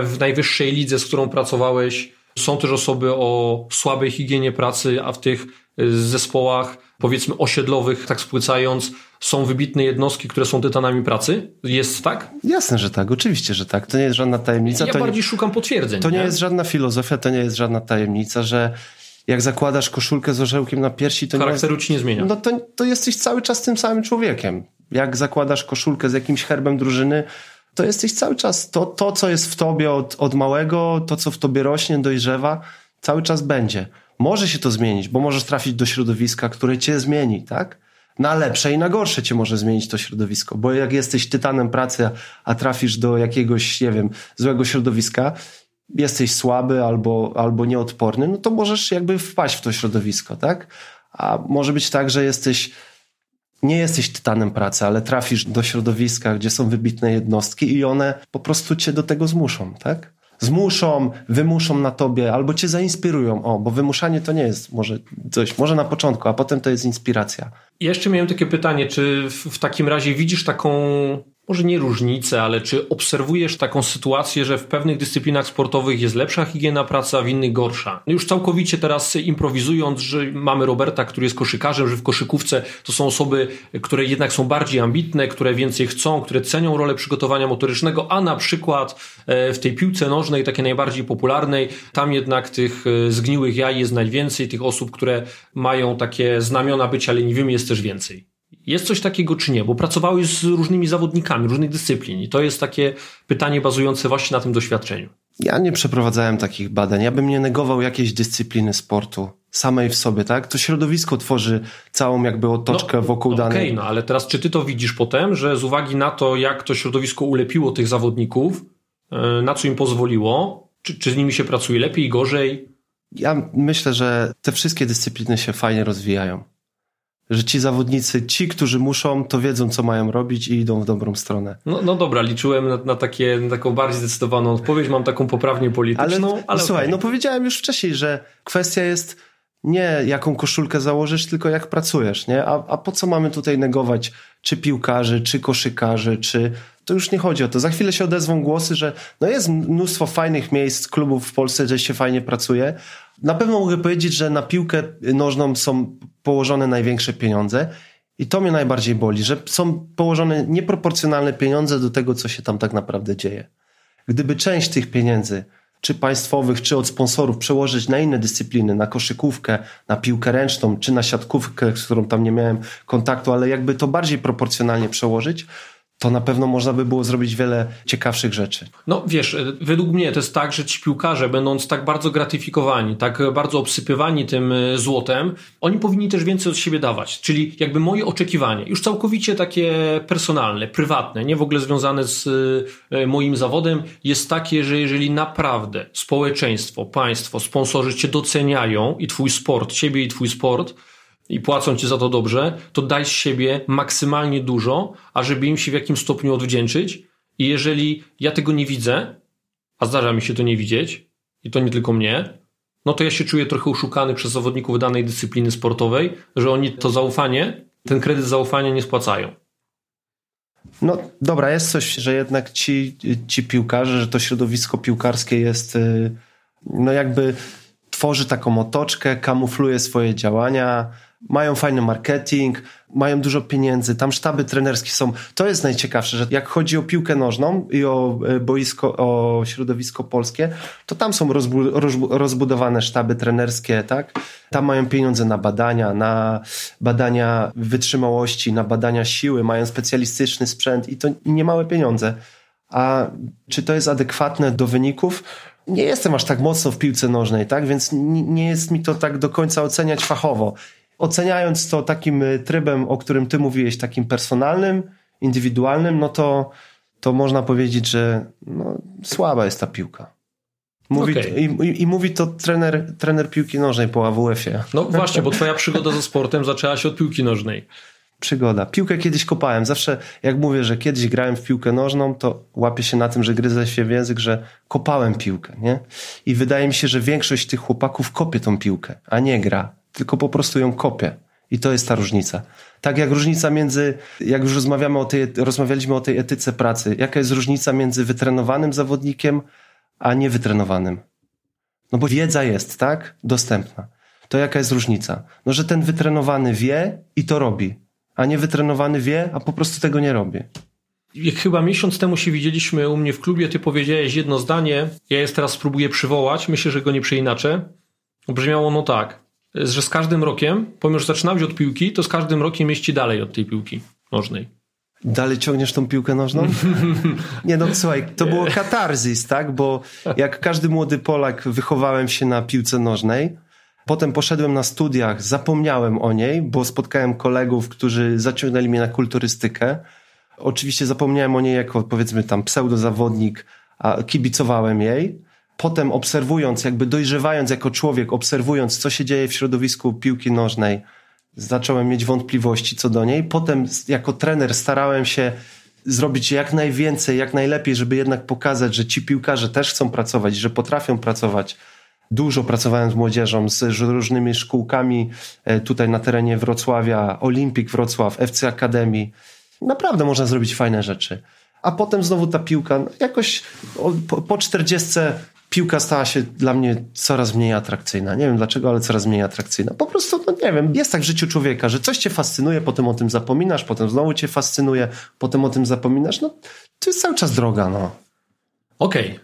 w najwyższej lidze, z którą pracowałeś, są też osoby o słabej higienie pracy, a w tych y, zespołach, powiedzmy osiedlowych, tak spłycając, są wybitne jednostki, które są tytanami pracy? Jest tak? Jasne, że tak, oczywiście, że tak. To nie jest żadna tajemnica. Ja to bardziej nie, szukam potwierdzeń. To nie, nie jest żadna filozofia, to nie jest żadna tajemnica, że jak zakładasz koszulkę z orzełkiem na piersi, to Charakteru nie, ci nie zmienia. No to, to jesteś cały czas tym samym człowiekiem. Jak zakładasz koszulkę z jakimś herbem drużyny, to jesteś cały czas, to, to co jest w tobie od, od małego, to co w tobie rośnie, dojrzewa, cały czas będzie. Może się to zmienić, bo możesz trafić do środowiska, które cię zmieni, tak? Na lepsze i na gorsze cię może zmienić to środowisko, bo jak jesteś tytanem pracy, a trafisz do jakiegoś, nie wiem, złego środowiska, jesteś słaby albo, albo nieodporny, no to możesz jakby wpaść w to środowisko, tak? A może być tak, że jesteś, nie jesteś tytanem pracy, ale trafisz do środowiska, gdzie są wybitne jednostki i one po prostu cię do tego zmuszą, tak? Zmuszą, wymuszą na tobie albo cię zainspirują. O, bo wymuszanie to nie jest może coś, może na początku, a potem to jest inspiracja. Jeszcze miałem takie pytanie, czy w, w takim razie widzisz taką może nie różnicę, ale czy obserwujesz taką sytuację, że w pewnych dyscyplinach sportowych jest lepsza higiena pracy, a w innych gorsza? Już całkowicie teraz improwizując, że mamy Roberta, który jest koszykarzem, że w koszykówce to są osoby, które jednak są bardziej ambitne, które więcej chcą, które cenią rolę przygotowania motorycznego, a na przykład e, w tej piłce nożnej, takiej najbardziej popularnej, tam jednak tych e, zgniłych jaj jest najwięcej, tych osób, które mają takie znamiona bycia leniwymi jest też więcej. Jest coś takiego czy nie? Bo pracowałeś z różnymi zawodnikami różnych dyscyplin i to jest takie pytanie bazujące właśnie na tym doświadczeniu. Ja nie przeprowadzałem takich badań. Ja bym nie negował jakiejś dyscypliny sportu samej w sobie, tak? To środowisko tworzy całą jakby otoczkę no, wokół danej. Okej, okay, no ale teraz czy ty to widzisz potem, że z uwagi na to, jak to środowisko ulepiło tych zawodników, e, na co im pozwoliło, czy, czy z nimi się pracuje lepiej, gorzej? Ja myślę, że te wszystkie dyscypliny się fajnie rozwijają że ci zawodnicy, ci, którzy muszą, to wiedzą, co mają robić i idą w dobrą stronę. No, no dobra, liczyłem na, na, takie, na taką bardziej zdecydowaną odpowiedź, mam taką poprawnie polityczną, ale, ale Słuchaj, okay. no powiedziałem już wcześniej, że kwestia jest nie jaką koszulkę założysz, tylko jak pracujesz, nie? A, a po co mamy tutaj negować czy piłkarzy, czy koszykarzy, czy... To już nie chodzi o to. Za chwilę się odezwą głosy, że no jest mnóstwo fajnych miejsc, klubów w Polsce, gdzie się fajnie pracuje. Na pewno mogę powiedzieć, że na piłkę nożną są położone największe pieniądze i to mnie najbardziej boli, że są położone nieproporcjonalne pieniądze do tego, co się tam tak naprawdę dzieje. Gdyby część tych pieniędzy czy państwowych, czy od sponsorów przełożyć na inne dyscypliny, na koszykówkę, na piłkę ręczną, czy na siatkówkę, z którą tam nie miałem kontaktu, ale jakby to bardziej proporcjonalnie przełożyć, to na pewno można by było zrobić wiele ciekawszych rzeczy. No wiesz, według mnie to jest tak, że ci piłkarze, będąc tak bardzo gratyfikowani, tak bardzo obsypywani tym e, złotem, oni powinni też więcej od siebie dawać. Czyli jakby moje oczekiwanie, już całkowicie takie personalne, prywatne, nie w ogóle związane z e, moim zawodem, jest takie, że jeżeli naprawdę społeczeństwo, państwo, sponsorzy cię doceniają i twój sport, ciebie i twój sport, i płacą ci za to dobrze, to daj z siebie maksymalnie dużo, ażeby im się w jakimś stopniu odwdzięczyć. I jeżeli ja tego nie widzę, a zdarza mi się to nie widzieć, i to nie tylko mnie, no to ja się czuję trochę oszukany przez zawodników danej dyscypliny sportowej, że oni to zaufanie, ten kredyt zaufania nie spłacają. No dobra, jest coś, że jednak ci, ci piłkarze, że to środowisko piłkarskie jest y, no jakby tworzy taką otoczkę, kamufluje swoje działania, mają fajny marketing, mają dużo pieniędzy, tam sztaby trenerskie są. To jest najciekawsze, że jak chodzi o piłkę nożną i o e, boisko, o środowisko polskie, to tam są rozbu rozbudowane sztaby trenerskie, tak? Tam mają pieniądze na badania, na badania wytrzymałości, na badania siły, mają specjalistyczny sprzęt i to niemałe pieniądze. A czy to jest adekwatne do wyników? Nie jestem aż tak mocno w piłce nożnej, tak? Więc nie jest mi to tak do końca oceniać fachowo oceniając to takim y, trybem, o którym ty mówiłeś, takim personalnym, indywidualnym, no to, to można powiedzieć, że no, słaba jest ta piłka. Mówi, okay. i, i, i, mówi to trener, trener piłki nożnej po AWF-ie. No właśnie, bo twoja przygoda ze sportem zaczęła się od piłki nożnej. Przygoda. Piłkę kiedyś kopałem. Zawsze jak mówię, że kiedyś grałem w piłkę nożną, to łapię się na tym, że gryzę się w język, że kopałem piłkę. Nie? I wydaje mi się, że większość tych chłopaków kopie tą piłkę, a nie gra tylko po prostu ją kopię. I to jest ta różnica. Tak jak różnica między, jak już rozmawiamy o tej, rozmawialiśmy o tej etyce pracy, jaka jest różnica między wytrenowanym zawodnikiem, a niewytrenowanym? No bo wiedza jest, tak? Dostępna. To jaka jest różnica? No, że ten wytrenowany wie i to robi, a niewytrenowany wie, a po prostu tego nie robi. Jak chyba miesiąc temu się widzieliśmy u mnie w klubie, ty powiedziałeś jedno zdanie, ja je teraz spróbuję przywołać, myślę, że go nie przeinaczę. Brzmiało no tak że z każdym rokiem, pomimo że zaczynałeś od piłki, to z każdym rokiem mieści dalej od tej piłki nożnej. Dalej ciągniesz tą piłkę nożną? Nie no, słuchaj, to było katarzis, tak? Bo jak każdy młody Polak wychowałem się na piłce nożnej. Potem poszedłem na studiach, zapomniałem o niej, bo spotkałem kolegów, którzy zaciągnęli mnie na kulturystykę. Oczywiście zapomniałem o niej jako powiedzmy tam pseudozawodnik, a kibicowałem jej. Potem obserwując, jakby dojrzewając jako człowiek, obserwując, co się dzieje w środowisku piłki nożnej, zacząłem mieć wątpliwości co do niej. Potem jako trener starałem się zrobić jak najwięcej, jak najlepiej, żeby jednak pokazać, że ci piłkarze też chcą pracować, że potrafią pracować. Dużo pracowałem z młodzieżą, z różnymi szkółkami e, tutaj na terenie Wrocławia, Olimpik Wrocław, FC Akademii. Naprawdę można zrobić fajne rzeczy. A potem znowu ta piłka, no jakoś po, 40 piłka stała się dla mnie coraz mniej atrakcyjna. Nie wiem dlaczego, ale coraz mniej atrakcyjna. Po prostu, no nie wiem, jest tak w życiu człowieka, że coś cię fascynuje, potem o tym zapominasz, potem znowu cię fascynuje, potem o tym zapominasz. No, to jest cały czas droga, no. Okej. Okay.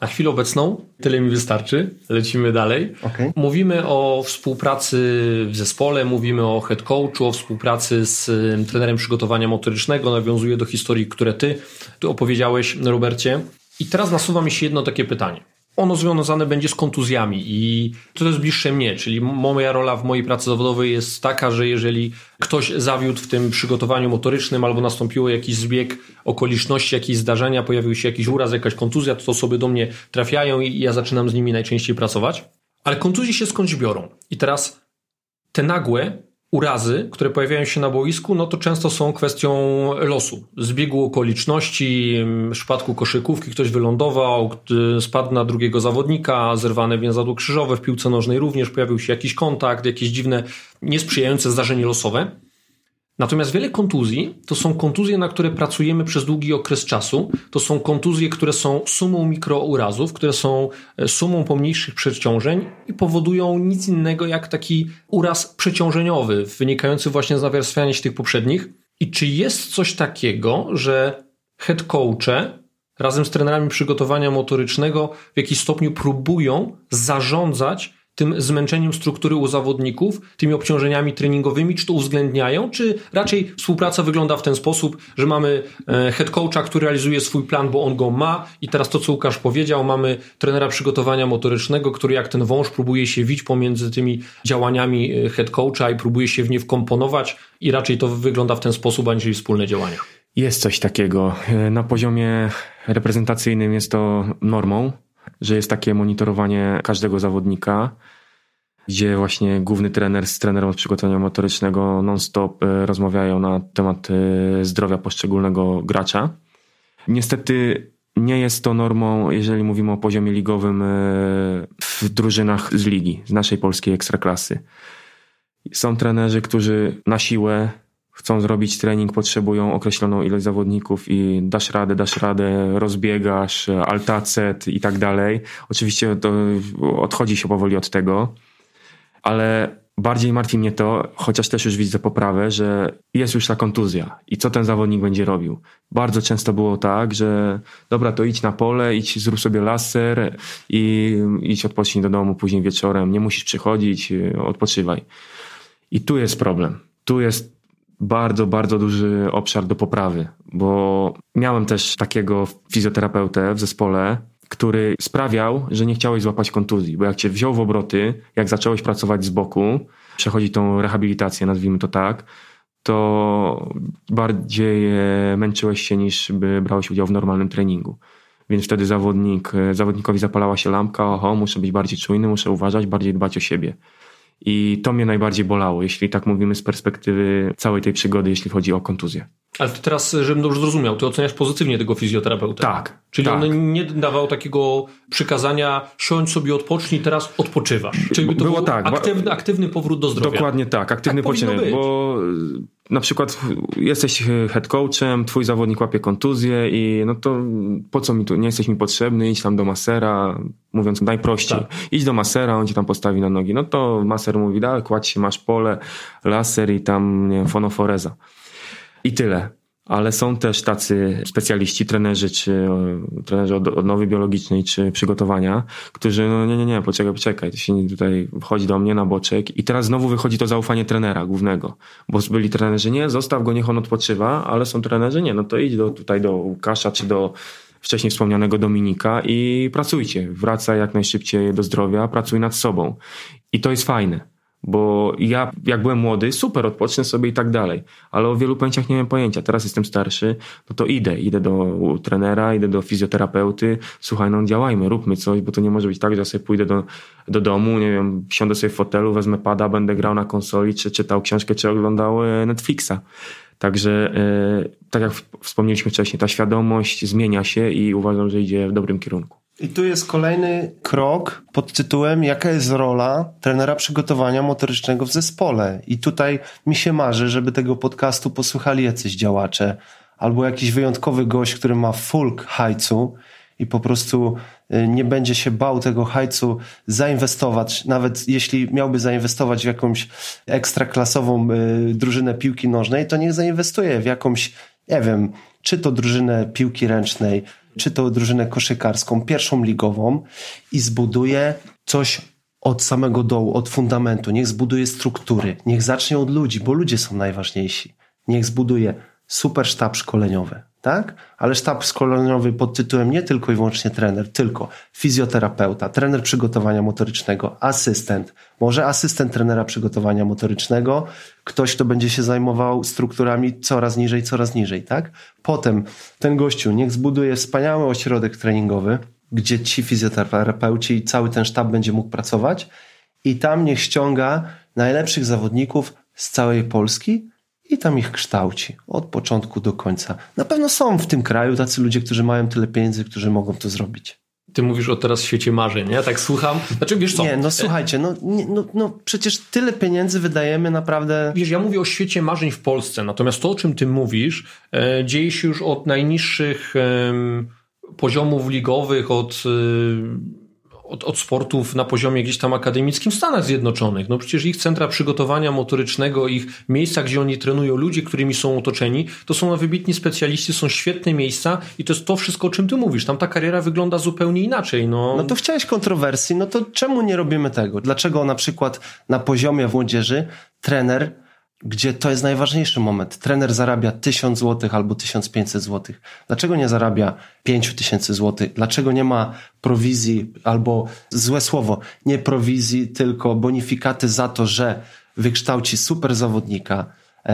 Na chwilę obecną tyle mi wystarczy. Lecimy dalej. Okay. Mówimy o współpracy w zespole, mówimy o head coachu, o współpracy z trenerem przygotowania motorycznego. Nawiązuję do historii, które ty tu opowiedziałeś, Robercie. I teraz nasuwa mi się jedno takie pytanie. Ono związane będzie z kontuzjami i to jest bliższe mnie, czyli moja rola w mojej pracy zawodowej jest taka, że jeżeli ktoś zawiódł w tym przygotowaniu motorycznym albo nastąpiło jakiś zbieg okoliczności, jakieś zdarzenia, pojawił się jakiś uraz, jakaś kontuzja, to, osoby do mnie trafiają i ja zaczynam z nimi najczęściej pracować. Ale kontuzje się skądś biorą. I teraz te nagłe urazy, które pojawiają się na boisku, no to często są kwestią losu, zbiegu okoliczności. W przypadku koszykówki ktoś wylądował, spadł na drugiego zawodnika, zerwane więzadło krzyżowe, w piłce nożnej również pojawił się jakiś kontakt, jakieś dziwne, niesprzyjające zdarzenie losowe. Natomiast wiele kontuzji to są kontuzje, na które pracujemy przez długi okres czasu. To są kontuzje, które są sumą mikrourazów, które są e, sumą pomniejszych przeciążeń i powodują nic innego jak taki uraz przeciążeniowy, wynikający właśnie z nawarstwiania się tych poprzednich. I czy jest coś takiego, że head coache razem z trenerami przygotowania motorycznego w jakiś stopniu próbują zarządzać tym zmęczeniem struktury u zawodników, tymi obciążeniami treningowymi, czy to uwzględniają, czy raczej współpraca wygląda w ten sposób, że mamy e, head coacha, który realizuje swój plan, bo on go ma i teraz to, co Łukasz powiedział, mamy trenera przygotowania motorycznego, który jak ten wąż próbuje się wić pomiędzy tymi działaniami e, head coacha i próbuje się w nie wkomponować i raczej to wygląda w ten sposób, aniżeli wspólne działania. Jest coś takiego. E, na poziomie reprezentacyjnym jest to normą że jest takie monitorowanie każdego zawodnika, gdzie właśnie główny trener z trenerem od przygotowania motorycznego non-stop e, rozmawiają na temat e, zdrowia poszczególnego gracza. Niestety nie jest to normą, jeżeli mówimy o poziomie ligowym e, w drużynach z ligi, z naszej polskiej ekstraklasy. Są trenerzy, którzy na siłę chcą zrobić trening, potrzebują określoną ilość zawodników i dasz radę, dasz radę, rozbiegasz, altacet i tak dalej. Oczywiście to odchodzi się powoli od tego, ale bardziej martwi mnie to, chociaż też już widzę poprawę, że jest już ta kontuzja i co ten zawodnik będzie robił. Bardzo często było tak, że dobra, to idź na pole, idź, zrób sobie laser i idź odpocznij do domu później wieczorem, nie musisz przychodzić, odpoczywaj. I tu jest problem. Tu jest bardzo, bardzo duży obszar do poprawy, bo miałem też takiego fizjoterapeutę w zespole, który sprawiał, że nie chciałeś złapać kontuzji, bo jak cię wziął w obroty, jak zacząłeś pracować z boku, przechodzi tą rehabilitację, nazwijmy to tak, to bardziej męczyłeś się niż by brałeś udział w normalnym treningu. Więc wtedy zawodnik, zawodnikowi zapalała się lampka, oho, muszę być bardziej czujny, muszę uważać, bardziej dbać o siebie. I to mnie najbardziej bolało, jeśli tak mówimy z perspektywy całej tej przygody, jeśli chodzi o kontuzję. Ale ty teraz, żebym dobrze zrozumiał, ty oceniasz pozytywnie tego fizjoterapeuta. Tak. Czyli tak. on nie dawał takiego przykazania, siądź sobie, odpocznij, teraz odpoczywasz. Czyli to było tak. Aktywny, aktywny powrót do zdrowia. Dokładnie tak, aktywny tak poczynek, bo na przykład jesteś head coachem, twój zawodnik łapie kontuzję i no to po co mi tu, nie jesteś mi potrzebny, idź tam do masera, mówiąc najprościej, tak. idź do masera, on ci tam postawi na nogi. No to maser mówi, da, kładź się, masz pole, laser i tam, nie wiem, fonoforeza. I tyle. Ale są też tacy specjaliści, trenerzy, czy trenerzy od odnowy biologicznej, czy przygotowania, którzy, no nie, nie, nie, poczekaj, poczekaj, to się tutaj wchodzi do mnie na boczek i teraz znowu wychodzi to zaufanie trenera głównego, bo byli trenerzy, nie, zostaw go, niech on odpoczywa, ale są trenerzy, nie, no to idź do, tutaj do Łukasza, czy do wcześniej wspomnianego Dominika i pracujcie, wracaj jak najszybciej do zdrowia, pracuj nad sobą. I to jest fajne. Bo ja, jak byłem młody, super, odpocznę sobie i tak dalej. Ale o wielu pojęciach nie miałem pojęcia. Teraz jestem starszy, no to idę. Idę do trenera, idę do fizjoterapeuty. Słuchaj, no działajmy, róbmy coś, bo to nie może być tak, że ja sobie pójdę do, do domu, nie wiem, siądę sobie w fotelu, wezmę pada, będę grał na konsoli, czy czytał książkę, czy oglądał e, Netflixa. Także, e, tak jak wspomnieliśmy wcześniej, ta świadomość zmienia się i uważam, że idzie w dobrym kierunku. I tu jest kolejny krok pod tytułem Jaka jest rola trenera przygotowania motorycznego w zespole? I tutaj mi się marzy, żeby tego podcastu posłuchali jacyś działacze albo jakiś wyjątkowy gość, który ma fulk hajcu i po prostu y, nie będzie się bał tego hajcu zainwestować, nawet jeśli miałby zainwestować w jakąś ekstraklasową y, drużynę piłki nożnej, to niech zainwestuje w jakąś, nie wiem, czy to drużynę piłki ręcznej, czy to drużynę koszykarską, pierwszą ligową i zbuduje coś od samego dołu, od fundamentu. Niech zbuduje struktury, niech zacznie od ludzi, bo ludzie są najważniejsi. Niech zbuduje super sztab szkoleniowy, tak? Ale sztab szkoleniowy pod tytułem nie tylko i wyłącznie trener, tylko fizjoterapeuta, trener przygotowania motorycznego, asystent, może asystent trenera przygotowania motorycznego, ktoś, kto będzie się zajmował strukturami coraz niżej, coraz niżej, tak? Potem ten gościu niech zbuduje wspaniały ośrodek treningowy, gdzie ci fizjoterapeuci i cały ten sztab będzie mógł pracować i tam niech ściąga najlepszych zawodników z całej Polski, i tam ich kształci od początku do końca. Na pewno są w tym kraju tacy ludzie, którzy mają tyle pieniędzy, którzy mogą to zrobić. Ty mówisz o teraz świecie marzeń, ja tak słucham. Znaczy, wiesz co? Nie, no słuchajcie, no, nie, no, no przecież tyle pieniędzy wydajemy naprawdę. Wiesz, ja mówię o świecie marzeń w Polsce, natomiast to, o czym ty mówisz, e, dzieje się już od najniższych e, poziomów ligowych, od e, od, od sportów na poziomie gdzieś tam akademickim w Stanach Zjednoczonych. No przecież ich centra przygotowania motorycznego, ich miejsca, gdzie oni trenują ludzie, którymi są otoczeni, to są wybitni specjaliści, są świetne miejsca i to jest to wszystko, o czym ty mówisz. Tam ta kariera wygląda zupełnie inaczej. No, no to chciałeś kontrowersji, no to czemu nie robimy tego? Dlaczego na przykład na poziomie młodzieży trener gdzie to jest najważniejszy moment. Trener zarabia 1000 zł albo 1500 zł. Dlaczego nie zarabia 5000 zł? Dlaczego nie ma prowizji albo złe słowo, nie prowizji, tylko bonifikaty za to, że wykształci super zawodnika,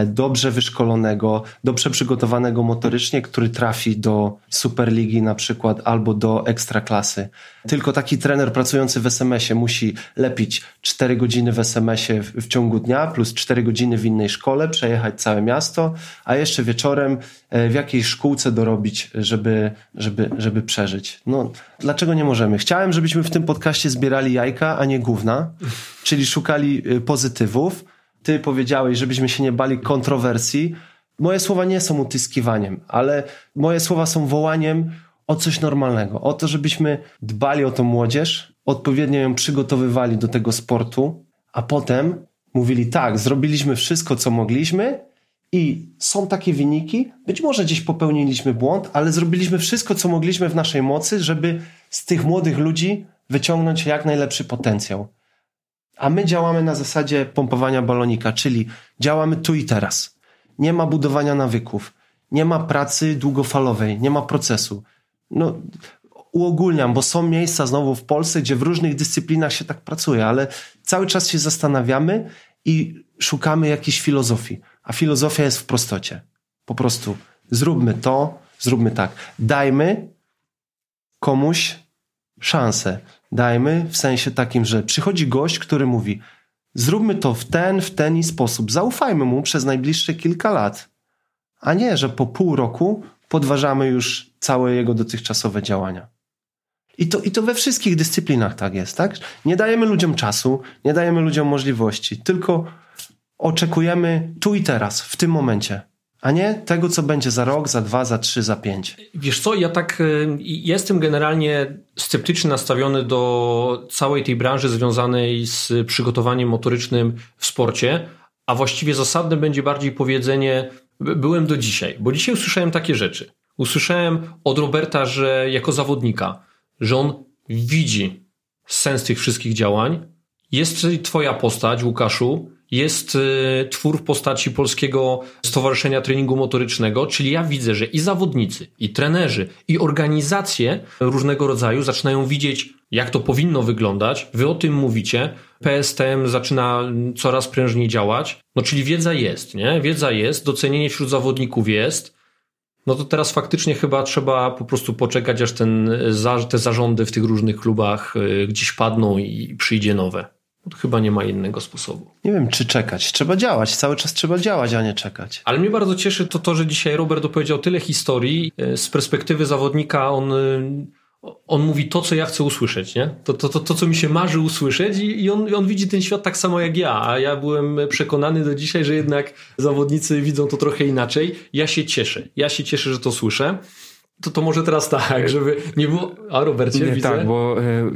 dobrze wyszkolonego, dobrze przygotowanego motorycznie, który trafi do Superligi na przykład albo do Ekstraklasy. Tylko taki trener pracujący w SMS-ie musi lepić 4 godziny w SMS-ie w, w ciągu dnia plus 4 godziny w innej szkole, przejechać całe miasto, a jeszcze wieczorem e, w jakiejś szkółce dorobić, żeby, żeby, żeby przeżyć. No, dlaczego nie możemy? Chciałem, żebyśmy w tym podcaście zbierali jajka, a nie gówna, czyli szukali e, pozytywów, ty powiedziałeś, żebyśmy się nie bali kontrowersji. Moje słowa nie są utyskiwaniem, ale moje słowa są wołaniem o coś normalnego, o to, żebyśmy dbali o tą młodzież, odpowiednio ją przygotowywali do tego sportu, a potem mówili tak, zrobiliśmy wszystko, co mogliśmy i są takie wyniki, być może gdzieś popełniliśmy błąd, ale zrobiliśmy wszystko, co mogliśmy w naszej mocy, żeby z tych młodych ludzi wyciągnąć jak najlepszy potencjał. A my działamy na zasadzie pompowania balonika, czyli działamy tu i teraz. Nie ma budowania nawyków, nie ma pracy długofalowej, nie ma procesu. No, uogólniam, bo są miejsca znowu w Polsce, gdzie w różnych dyscyplinach się tak pracuje, ale cały czas się zastanawiamy i szukamy jakiejś filozofii. A filozofia jest w prostocie. Po prostu zróbmy to, zróbmy tak. Dajmy komuś szansę dajmy w sensie takim, że przychodzi gość, który mówi zróbmy to w ten, w ten i sposób, zaufajmy mu przez najbliższe kilka lat, a nie, że po pół roku podważamy już całe jego dotychczasowe działania. I to, I to we wszystkich dyscyplinach tak jest, tak? Nie dajemy ludziom czasu, nie dajemy ludziom możliwości, tylko oczekujemy tu i teraz, w tym momencie a nie tego, co będzie za rok, za dwa, za trzy, za pięć. Wiesz co, ja tak y, jestem generalnie sceptycznie nastawiony do całej tej branży związanej z przygotowaniem motorycznym w sporcie, a właściwie zasadne będzie bardziej powiedzenie byłem do dzisiaj, bo dzisiaj usłyszałem takie rzeczy. Usłyszałem od Roberta, że jako zawodnika, że on widzi sens tych wszystkich działań. Jest twoja postać, Łukaszu, jest y, twór w postaci Polskiego Stowarzyszenia Treningu Motorycznego, czyli ja widzę, że i zawodnicy, i trenerzy, i organizacje różnego rodzaju zaczynają widzieć, jak to powinno wyglądać. Wy o tym mówicie. PSTM zaczyna coraz prężniej działać. No czyli wiedza jest, nie? Wiedza jest, docenienie wśród zawodników jest. No to teraz faktycznie chyba trzeba po prostu poczekać, aż ten, te zarządy w tych różnych klubach y, gdzieś padną i przyjdzie nowe. Chyba nie ma innego sposobu. Nie wiem, czy czekać. Trzeba działać. Cały czas trzeba działać, a nie czekać. Ale mnie bardzo cieszy to, to że dzisiaj Robert opowiedział tyle historii. E, z perspektywy zawodnika on, e, on mówi to, co ja chcę usłyszeć. Nie? To, to, to, to co mi się marzy usłyszeć i, i on, on widzi ten świat tak samo jak ja. A ja byłem przekonany do dzisiaj, że jednak zawodnicy widzą to trochę inaczej. Ja się cieszę. Ja się cieszę, że to słyszę. To, to może teraz tak, żeby nie było... A Robercie, nie, widzę. Tak, bo e,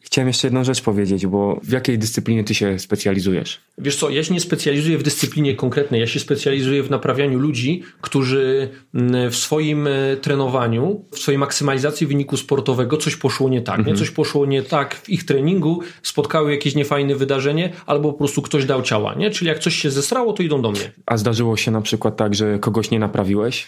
chciałem jeszcze jedną rzecz powiedzieć, bo w jakiej dyscyplinie ty się specjalizujesz? Wiesz co, ja się nie specjalizuję w dyscyplinie konkretnej, ja się specjalizuję w naprawianiu ludzi, którzy mm, w swoim e, trenowaniu, w swojej maksymalizacji wyniku sportowego coś poszło nie tak. Mhm. Nie? Coś poszło nie tak w ich treningu, spotkały jakieś niefajne wydarzenie, albo po prostu ktoś dał ciała, nie? Czyli jak coś się zesrało, to idą do mnie. A zdarzyło się na przykład tak, że kogoś nie naprawiłeś?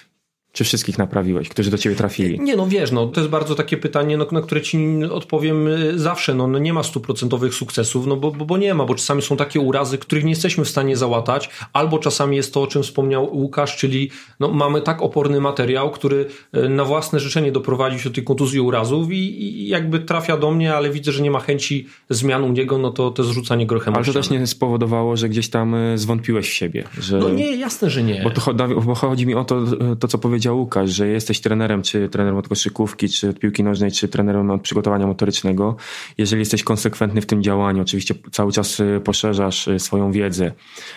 Czy wszystkich naprawiłeś, którzy do ciebie trafili? Nie, no wiesz, no, to jest bardzo takie pytanie, no, na które ci odpowiem y, zawsze. No, no nie ma stuprocentowych sukcesów, no bo, bo, bo, nie ma, bo czasami są takie urazy, których nie jesteśmy w stanie załatać, albo czasami jest to, o czym wspomniał Łukasz, czyli no, mamy tak oporny materiał, który y, na własne życzenie doprowadzi się do tej kontuzji urazów i, i jakby trafia do mnie, ale widzę, że nie ma chęci zmian u niego, no to to jest rzucanie grochem. Ale to też nie spowodowało, że gdzieś tam y, zwątpiłeś w siebie. Że... No nie, jasne, że nie. Bo, to, bo chodzi mi o to, to co powiedział powiedział Łukasz, że jesteś trenerem, czy trenerem od koszykówki, czy od piłki nożnej, czy trenerem od przygotowania motorycznego, jeżeli jesteś konsekwentny w tym działaniu, oczywiście cały czas y, poszerzasz y, swoją wiedzę,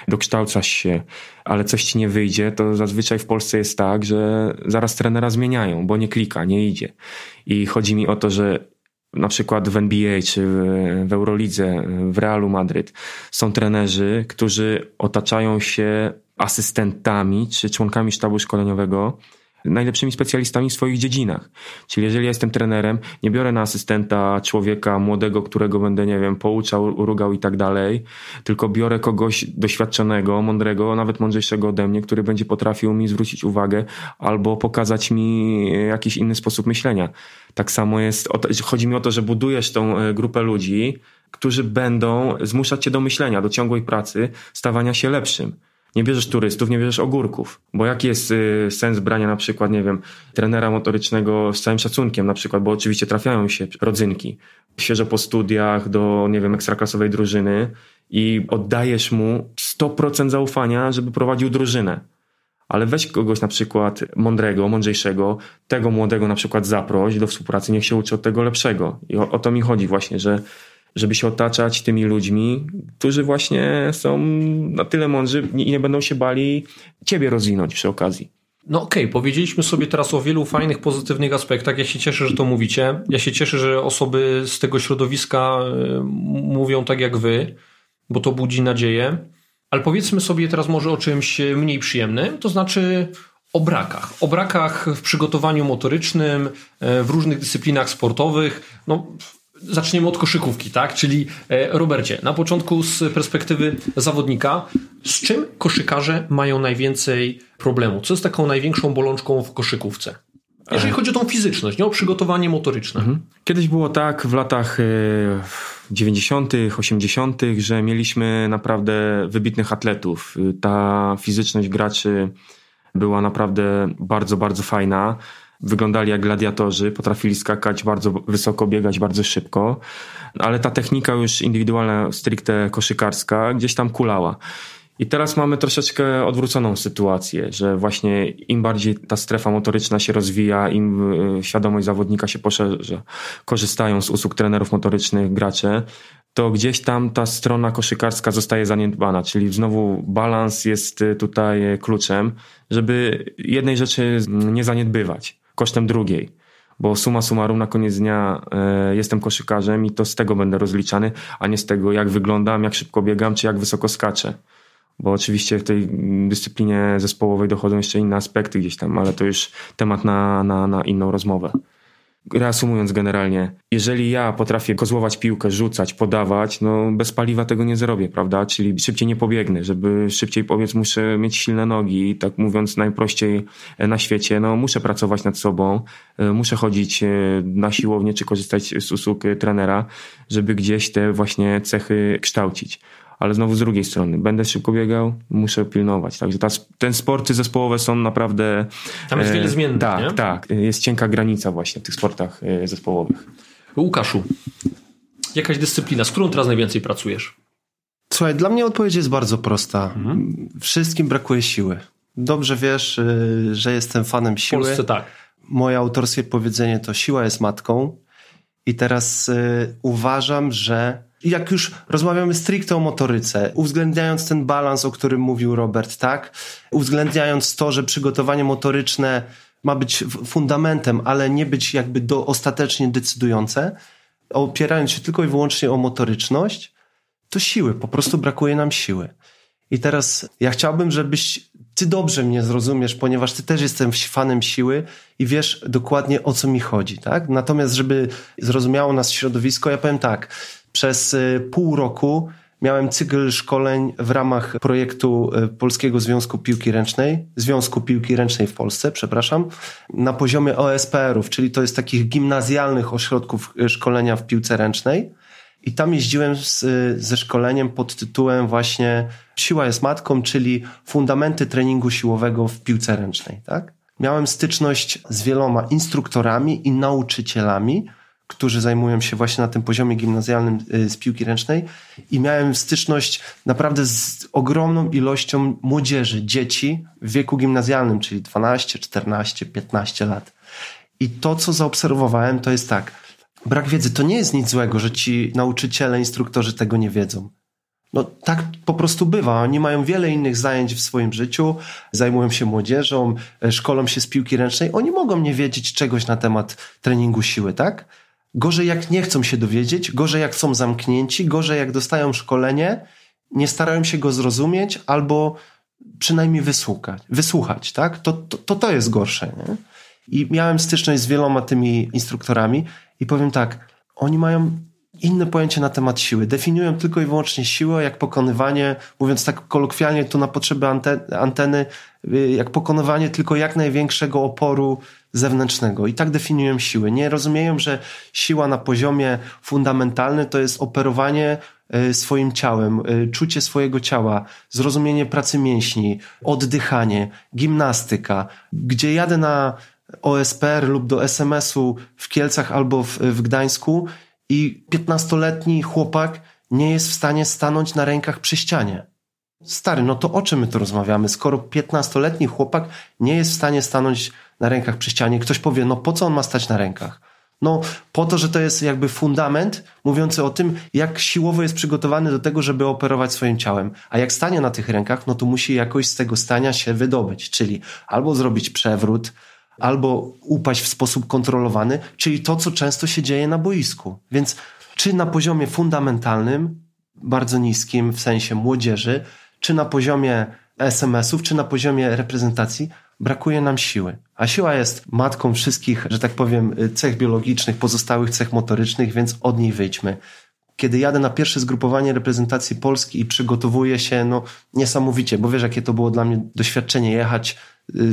dokształcasz się, ale coś ci nie wyjdzie, to zazwyczaj w Polsce jest tak, że zaraz trenera zmieniają, bo nie klika, nie idzie. I chodzi mi o to, że na przykład w NBA czy w Eurolidze, w Realu Madryt są trenerzy, którzy otaczają się asystentami czy członkami sztabu szkoleniowego, najlepszymi specjalistami w swoich dziedzinach. Czyli jeżeli jestem trenerem, nie biorę na asystenta człowieka młodego, którego będę, nie wiem, pouczał, rugał i tak dalej, tylko biorę kogoś doświadczonego, mądrego, nawet mądrzejszego ode mnie, który będzie potrafił mi zwrócić uwagę albo pokazać mi jakiś inny sposób myślenia. Tak samo jest, chodzi mi o to, że budujesz tą e, grupę ludzi, którzy będą zmuszać cię do myślenia, do ciągłej pracy, stawania się lepszym. Nie bierzesz turystów, nie bierzesz ogórków. Bo jaki jest y, sens brania na przykład, nie wiem, trenera motorycznego z całym szacunkiem na przykład, bo oczywiście trafiają się rodzynki. Świeżo po studiach do, nie wiem, ekstraklasowej drużyny i oddajesz mu 100% zaufania, żeby prowadził drużynę. Ale weź kogoś na przykład mądrego, mądrzejszego, tego młodego na przykład zaproś do współpracy, niech się uczy od tego lepszego. I o, o to mi chodzi właśnie, że żeby się otaczać tymi ludźmi, którzy właśnie są na tyle mądrzy i nie będą się bali ciebie rozwinąć przy okazji. No okej, okay, powiedzieliśmy sobie teraz o wielu fajnych, pozytywnych aspektach. Ja się cieszę, że to mówicie. Ja się cieszę, że osoby z tego środowiska e, mówią tak jak wy, bo to budzi nadzieję. Ale powiedzmy sobie teraz może o czymś mniej przyjemnym, to znaczy o brakach. O brakach w przygotowaniu motorycznym, e, w różnych dyscyplinach sportowych. No, Zaczniemy od koszykówki, tak? Czyli e, Robercie, na początku z perspektywy zawodnika, z czym koszykarze mają najwięcej problemu? Co jest taką największą bolączką w koszykówce? Jeżeli chodzi o tą fizyczność, nie o przygotowanie motoryczne. Mhm. Kiedyś było tak w latach 90., e, 80., że mieliśmy naprawdę wybitnych atletów. Ta fizyczność graczy była naprawdę bardzo, bardzo fajna wyglądali jak gladiatorzy, potrafili skakać bardzo wysoko, biegać bardzo szybko, ale ta technika już indywidualna, stricte koszykarska gdzieś tam kulała. I teraz mamy troszeczkę odwróconą sytuację, że właśnie im bardziej ta strefa motoryczna się rozwija, im y, świadomość zawodnika się poszerza, korzystają z usług trenerów motorycznych gracze, to gdzieś tam ta strona koszykarska zostaje zaniedbana, czyli znowu balans jest y, tutaj kluczem, żeby jednej rzeczy nie zaniedbywać kosztem drugiej. Bo suma summarum na koniec dnia e, jestem koszykarzem i to z tego będę rozliczany, a nie z tego jak wyglądam, jak szybko biegam, czy jak wysoko skaczę. Bo oczywiście w tej dyscyplinie zespołowej dochodzą jeszcze inne aspekty gdzieś tam, ale to już temat na, na, na inną rozmowę. Reasumując generalnie, jeżeli ja potrafię kozłować piłkę, rzucać, podawać, no bez paliwa tego nie zrobię, prawda? Czyli szybciej nie pobiegnę, żeby szybciej powiedz, muszę mieć silne nogi, tak mówiąc najprościej e, na świecie, no muszę pracować nad sobą, e, muszę chodzić e, na siłownię czy korzystać z usług trenera, żeby gdzieś te właśnie cechy kształcić ale znowu z drugiej strony, będę szybko biegał, muszę pilnować. Także ta, ten sporty zespołowe są naprawdę... Tam jest wiele zmiennych, Tak, nie? tak. Jest cienka granica właśnie w tych sportach e, zespołowych. Łukaszu, jakaś dyscyplina, z którą teraz najwięcej pracujesz? Słuchaj, dla mnie odpowiedź jest bardzo prosta. Mhm. Wszystkim brakuje siły. Dobrze wiesz, e, że jestem fanem siły. W Polsce tak. Moje autorskie powiedzenie to siła jest matką. I teraz y, uważam, że jak już rozmawiamy stricte o motoryce, uwzględniając ten balans, o którym mówił Robert, tak? Uwzględniając to, że przygotowanie motoryczne ma być fundamentem, ale nie być jakby do, ostatecznie decydujące, opierając się tylko i wyłącznie o motoryczność, to siły, po prostu brakuje nam siły. I teraz ja chciałbym, żebyś ty dobrze mnie zrozumiesz, ponieważ ty też jestem fanem siły i wiesz dokładnie o co mi chodzi, tak? Natomiast, żeby zrozumiało nas środowisko, ja powiem tak, przez y, pół roku miałem cykl szkoleń w ramach projektu e, Polskiego Związku Piłki Ręcznej, Związku Piłki Ręcznej w Polsce, przepraszam, na poziomie OSPR-ów, czyli to jest takich gimnazjalnych ośrodków e, szkolenia w piłce ręcznej. I tam jeździłem z, ze szkoleniem pod tytułem właśnie Siła jest matką, czyli fundamenty treningu siłowego w piłce ręcznej, tak? Miałem styczność z wieloma instruktorami i nauczycielami, którzy zajmują się właśnie na tym poziomie gimnazjalnym y, z piłki ręcznej i miałem styczność naprawdę z ogromną ilością młodzieży, dzieci w wieku gimnazjalnym, czyli 12, 14, 15 lat. I to, co zaobserwowałem, to jest tak. Brak wiedzy to nie jest nic złego, że ci nauczyciele, instruktorzy tego nie wiedzą. No tak po prostu bywa. Oni mają wiele innych zajęć w swoim życiu, zajmują się młodzieżą, e, szkolą się z piłki ręcznej. Oni mogą nie wiedzieć czegoś na temat treningu siły, tak? Gorzej jak nie chcą się dowiedzieć, gorzej jak są zamknięci, gorzej jak dostają szkolenie, nie starają się go zrozumieć albo przynajmniej wysłuchać, wysłuchać tak? To, to, to jest gorsze. Nie? I miałem styczność z wieloma tymi instruktorami i powiem tak, oni mają inne pojęcie na temat siły. Definiują tylko i wyłącznie siłę jak pokonywanie, mówiąc tak kolokwialnie, tu na potrzeby anteny, y, jak pokonywanie tylko jak największego oporu zewnętrznego. I tak definiują siłę. Nie rozumieją, że siła na poziomie fundamentalnym to jest operowanie y, swoim ciałem, y, czucie swojego ciała, zrozumienie pracy mięśni, oddychanie, gimnastyka. Gdzie jadę na OSPR lub do SMS-u w Kielcach albo w, w Gdańsku i 15-letni chłopak nie jest w stanie stanąć na rękach przy ścianie. Stary, no to o czym my tu rozmawiamy? Skoro 15-letni chłopak nie jest w stanie stanąć na rękach przy ścianie, ktoś powie, no po co on ma stać na rękach? No, po to, że to jest jakby fundament mówiący o tym, jak siłowo jest przygotowany do tego, żeby operować swoim ciałem. A jak stanie na tych rękach, no to musi jakoś z tego stania się wydobyć, czyli albo zrobić przewrót, albo upaść w sposób kontrolowany, czyli to, co często się dzieje na boisku. Więc czy na poziomie fundamentalnym, bardzo niskim w sensie młodzieży, czy na poziomie SMS-ów, czy na poziomie reprezentacji, brakuje nam siły. A siła jest matką wszystkich, że tak powiem, cech biologicznych, pozostałych cech motorycznych, więc od niej wyjdźmy. Kiedy jadę na pierwsze zgrupowanie reprezentacji Polski i przygotowuję się, no niesamowicie, bo wiesz, jakie to było dla mnie doświadczenie jechać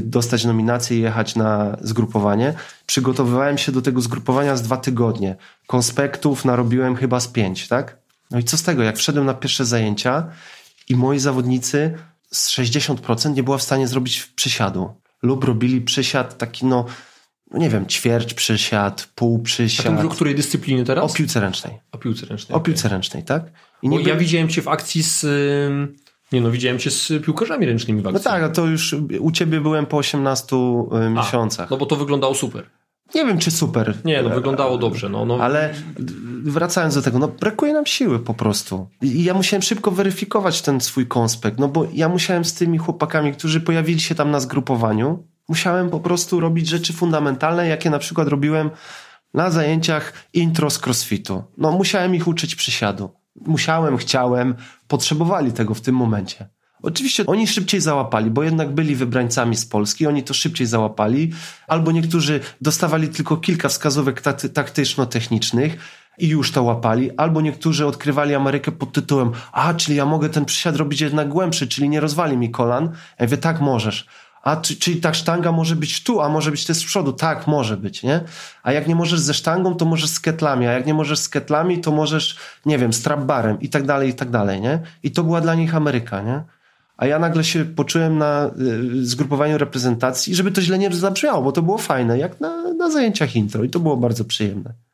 dostać nominację i jechać na zgrupowanie. Przygotowywałem się do tego zgrupowania z dwa tygodnie. Konspektów narobiłem chyba z pięć, tak? No i co z tego, jak wszedłem na pierwsze zajęcia i moi zawodnicy z 60% nie była w stanie zrobić przysiadu. Lub robili przysiad taki, no, no nie wiem, ćwierć przysiad, pół przysiad. A o której dyscyplinie teraz? O piłce ręcznej. O piłce ręcznej. O piłce ręcznej, tak? I nie Bo ja widziałem cię w akcji z nie no, widziałem cię z piłkarzami ręcznymi w akcji. No tak, a to już u ciebie byłem po 18 y, miesiącach. no bo to wyglądało super. Nie wiem, czy super. Nie, no wyglądało dobrze. No, no. Ale wracając do tego, no brakuje nam siły po prostu. I ja musiałem szybko weryfikować ten swój konspekt, no bo ja musiałem z tymi chłopakami, którzy pojawili się tam na zgrupowaniu, musiałem po prostu robić rzeczy fundamentalne, jakie na przykład robiłem na zajęciach intro z crossfitu. No musiałem ich uczyć przysiadu musiałem, chciałem, potrzebowali tego w tym momencie. Oczywiście oni szybciej załapali, bo jednak byli wybrańcami z Polski, oni to szybciej załapali, albo niektórzy dostawali tylko kilka wskazówek taktyczno-technicznych i już to łapali, albo niektórzy odkrywali Amerykę pod tytułem a, czyli ja mogę ten przysiad robić jednak głębszy, czyli nie rozwali mi kolan. Ja mówię, tak możesz a czyli ta sztanga może być tu, a może być też z przodu. Tak, może być, nie? A jak nie możesz ze sztangą, to możesz z ketlami, a jak nie możesz z ketlami, to możesz, nie wiem, z trapbarem i tak dalej, i tak dalej, nie? I to była dla nich Ameryka, nie? A ja nagle się poczułem na y, zgrupowaniu reprezentacji, żeby to źle nie zabrzmiało, bo to było fajne, jak na, na zajęciach intro i to było bardzo przyjemne.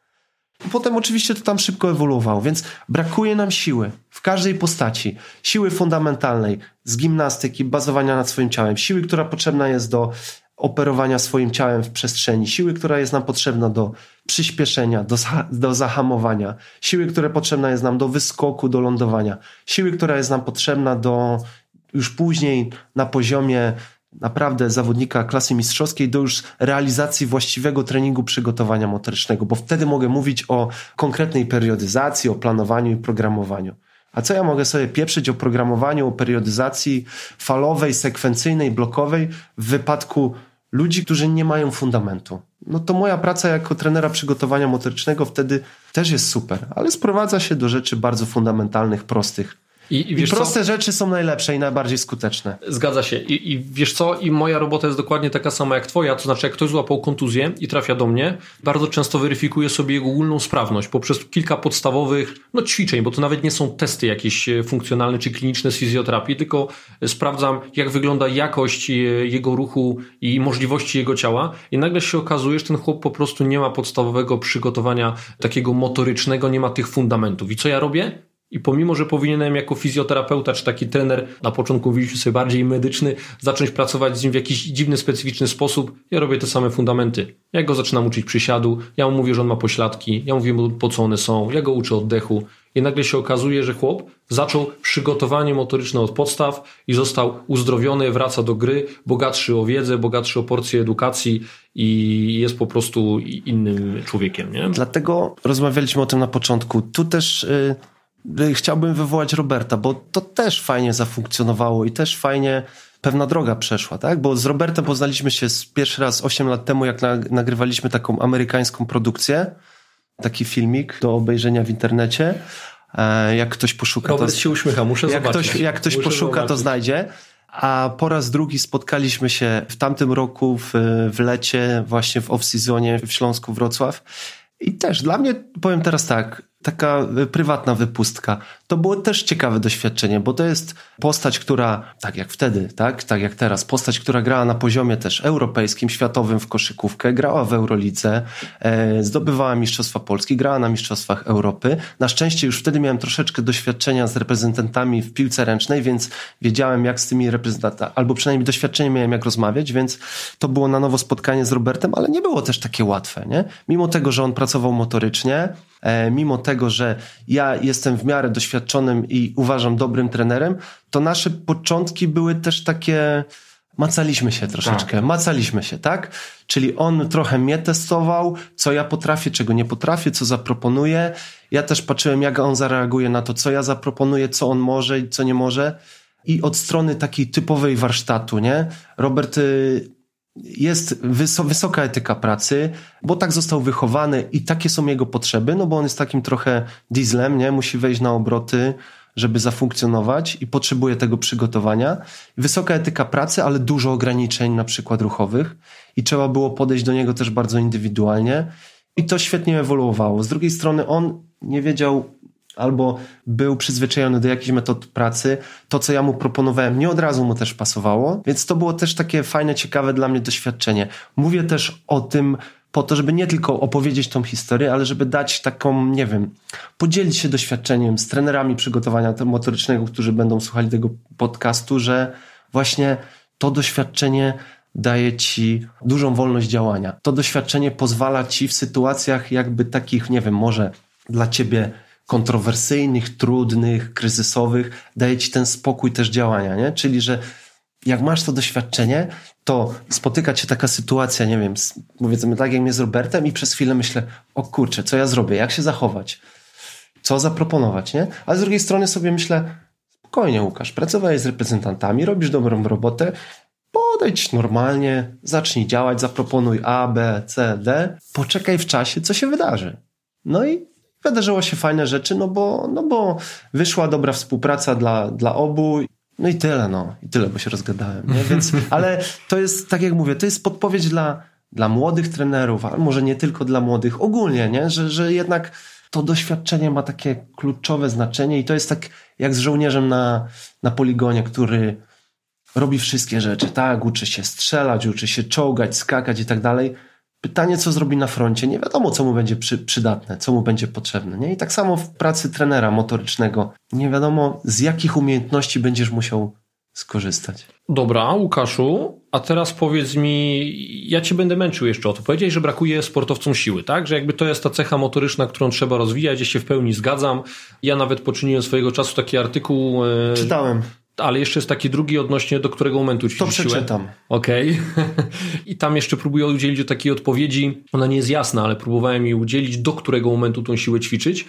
Potem oczywiście to tam szybko ewoluowało, więc brakuje nam siły w każdej postaci. Siły fundamentalnej, z gimnastyki, bazowania nad swoim ciałem, siły, która potrzebna jest do operowania swoim ciałem w przestrzeni, siły, która jest nam potrzebna do przyspieszenia, do, do zahamowania, siły, które potrzebna jest nam do wyskoku, do lądowania, siły, która jest nam potrzebna do już później na poziomie naprawdę zawodnika klasy mistrzowskiej do już realizacji właściwego treningu przygotowania motorycznego, bo wtedy mogę mówić o konkretnej periodyzacji, o planowaniu i programowaniu. A co ja mogę sobie pieprzyć o programowaniu, o periodyzacji falowej, sekwencyjnej, blokowej w wypadku ludzi, którzy nie mają fundamentu? No to moja praca jako trenera przygotowania motorycznego wtedy też jest super, ale sprowadza się do rzeczy bardzo fundamentalnych, prostych I, i, I proste co? rzeczy są najlepsze i najbardziej skuteczne. Zgadza się. I, I, wiesz co? I moja robota jest dokładnie taka sama jak twoja. To znaczy, jak ktoś złapał kontuzję i trafia do mnie, bardzo często weryfikuję sobie jego ogólną sprawność poprzez kilka podstawowych no, ćwiczeń, bo to nawet nie są testy jakieś e, funkcjonalne czy kliniczne z fizjoterapii, tylko sprawdzam, jak wygląda jakość e, jego ruchu i możliwości jego ciała. I nagle się okazuje, że ten chłop po prostu nie ma podstawowego przygotowania takiego motorycznego, nie ma tych fundamentów. I co ja robię? I pomimo, że powinienem jako fizjoterapeuta czy taki trener, na początku mówiliśmy sobie bardziej medyczny, zacząć pracować z nim w jakiś dziwny, specyficzny sposób, ja robię te same fundamenty. Ja go zaczynam uczyć przysiadu, ja mu mówię, że on ma pośladki, ja mówię mu po co one są, ja go uczę oddechu. I nagle się okazuje, że chłop zaczął przygotowanie motoryczne od podstaw i został uzdrowiony, wraca do gry, bogatszy o wiedzę, bogatszy o porcję edukacji i jest po prostu innym człowiekiem. Nie? Dlatego rozmawialiśmy o tym na początku. Tu też. Yy chciałbym wywołać Roberta, bo to też fajnie zafunkcjonowało i też fajnie pewna droga przeszła, tak? Bo z Robertem poznaliśmy się pierwszy raz 8 lat temu, jak nagrywaliśmy taką amerykańską produkcję, taki filmik do obejrzenia w internecie. E, jak ktoś poszuka, Robert to... się uśmiecha, muszę jak zobaczyć. Ktoś, jak ktoś muszę poszuka, zobaczyć. to znajdzie. A po raz drugi spotkaliśmy się w tamtym roku w, w lecie, właśnie w off-seasonie w Śląsku Wrocław. I też dla mnie, powiem teraz tak, taka prywatna wypustka. To było też ciekawe doświadczenie, bo to jest postać, która, tak jak wtedy, tak, tak jak teraz, postać, która grała na poziomie też europejskim, światowym w koszykówkę, grała w Eurolidze, e, zdobywała Mistrzostwa Polski, grała na Mistrzostwach Europy. Na szczęście już wtedy miałem troszeczkę doświadczenia z reprezentantami w piłce ręcznej, więc wiedziałem jak z tymi reprezentantami, albo przynajmniej doświadczenie miałem jak rozmawiać, więc to było na nowo spotkanie z Robertem, ale nie było też takie łatwe, nie? Mimo tego, że on pracował motorycznie, mimo tego, że ja jestem w miarę doświadczonym i uważam dobrym trenerem, to nasze początki były też takie. Macaliśmy się troszeczkę, tak. macaliśmy się, tak? Czyli on trochę mnie testował, co ja potrafię, czego nie potrafię, co zaproponuję. Ja też patrzyłem, jak on zareaguje na to, co ja zaproponuję, co on może i co nie może. I od strony takiej typowej warsztatu, nie? Robert jest wysoka etyka pracy, bo tak został wychowany i takie są jego potrzeby, no bo on jest takim trochę dieslem, nie? Musi wejść na obroty, żeby zafunkcjonować i potrzebuje tego przygotowania. Wysoka etyka pracy, ale dużo ograniczeń na przykład ruchowych i trzeba było podejść do niego też bardzo indywidualnie i to świetnie ewoluowało. Z drugiej strony on nie wiedział albo był przyzwyczajony do jakichś metod pracy, to co ja mu proponowałem nie od razu mu też pasowało, więc to było też takie fajne, ciekawe dla mnie doświadczenie. Mówię też o tym po to, żeby nie tylko opowiedzieć tą historię, ale żeby dać taką, nie wiem, podzielić się doświadczeniem z trenerami przygotowania motorycznego, którzy będą słuchali tego podcastu, że właśnie to doświadczenie daje ci dużą wolność działania. To doświadczenie pozwala ci w sytuacjach jakby takich, nie wiem, może dla ciebie kontrowersyjnych, trudnych, kryzysowych, daje ci ten spokój też działania, nie? Czyli, że jak masz to doświadczenie, to spotyka cię taka sytuacja, nie wiem, powiedzmy tak jak mnie z Robertem i przez chwilę myślę, o kurczę, co ja zrobię, jak się zachować, co zaproponować, nie? A z drugiej strony sobie myślę, spokojnie Łukasz, pracowałeś z reprezentantami, robisz dobrą robotę, podejdź normalnie, zacznij działać, zaproponuj A, B, C, D, poczekaj w czasie, co się wydarzy. No i wydarzyło się fajne rzeczy, no bo, no bo wyszła dobra współpraca dla, dla obu. No i tyle, no. I tyle, bo się rozgadałem, nie? Więc, ale to jest, tak jak mówię, to jest podpowiedź dla, dla młodych trenerów, a może nie tylko dla młodych, ogólnie, nie? Że, że jednak to doświadczenie ma takie kluczowe znaczenie i to jest tak jak z żołnierzem na, na poligonie, który robi wszystkie rzeczy, tak? Uczy się strzelać, uczy się czołgać, skakać i tak dalej Pytanie, co zrobi na froncie, nie wiadomo, co mu będzie przy, przydatne, co mu będzie potrzebne. Nie? I tak samo w pracy trenera motorycznego, nie wiadomo, z jakich umiejętności będziesz musiał skorzystać. Dobra, Łukaszu, a teraz powiedz mi, ja cię będę męczył jeszcze o to. Powiedziałeś, że brakuje sportowcom siły, tak? Że jakby to jest ta cecha motoryczna, którą trzeba rozwijać, ja się w pełni zgadzam. Ja nawet poczyniłem swojego czasu taki artykuł. E, Czytałem. Ale jeszcze jest taki drugi odnośnie do którego momentu ci To przeczytam. Okej. Okay. I tam jeszcze próbuję udzielić takiej odpowiedzi. Ona nie jest jasna, ale próbowałem jej udzielić, do którego momentu tą siłę ćwiczyć.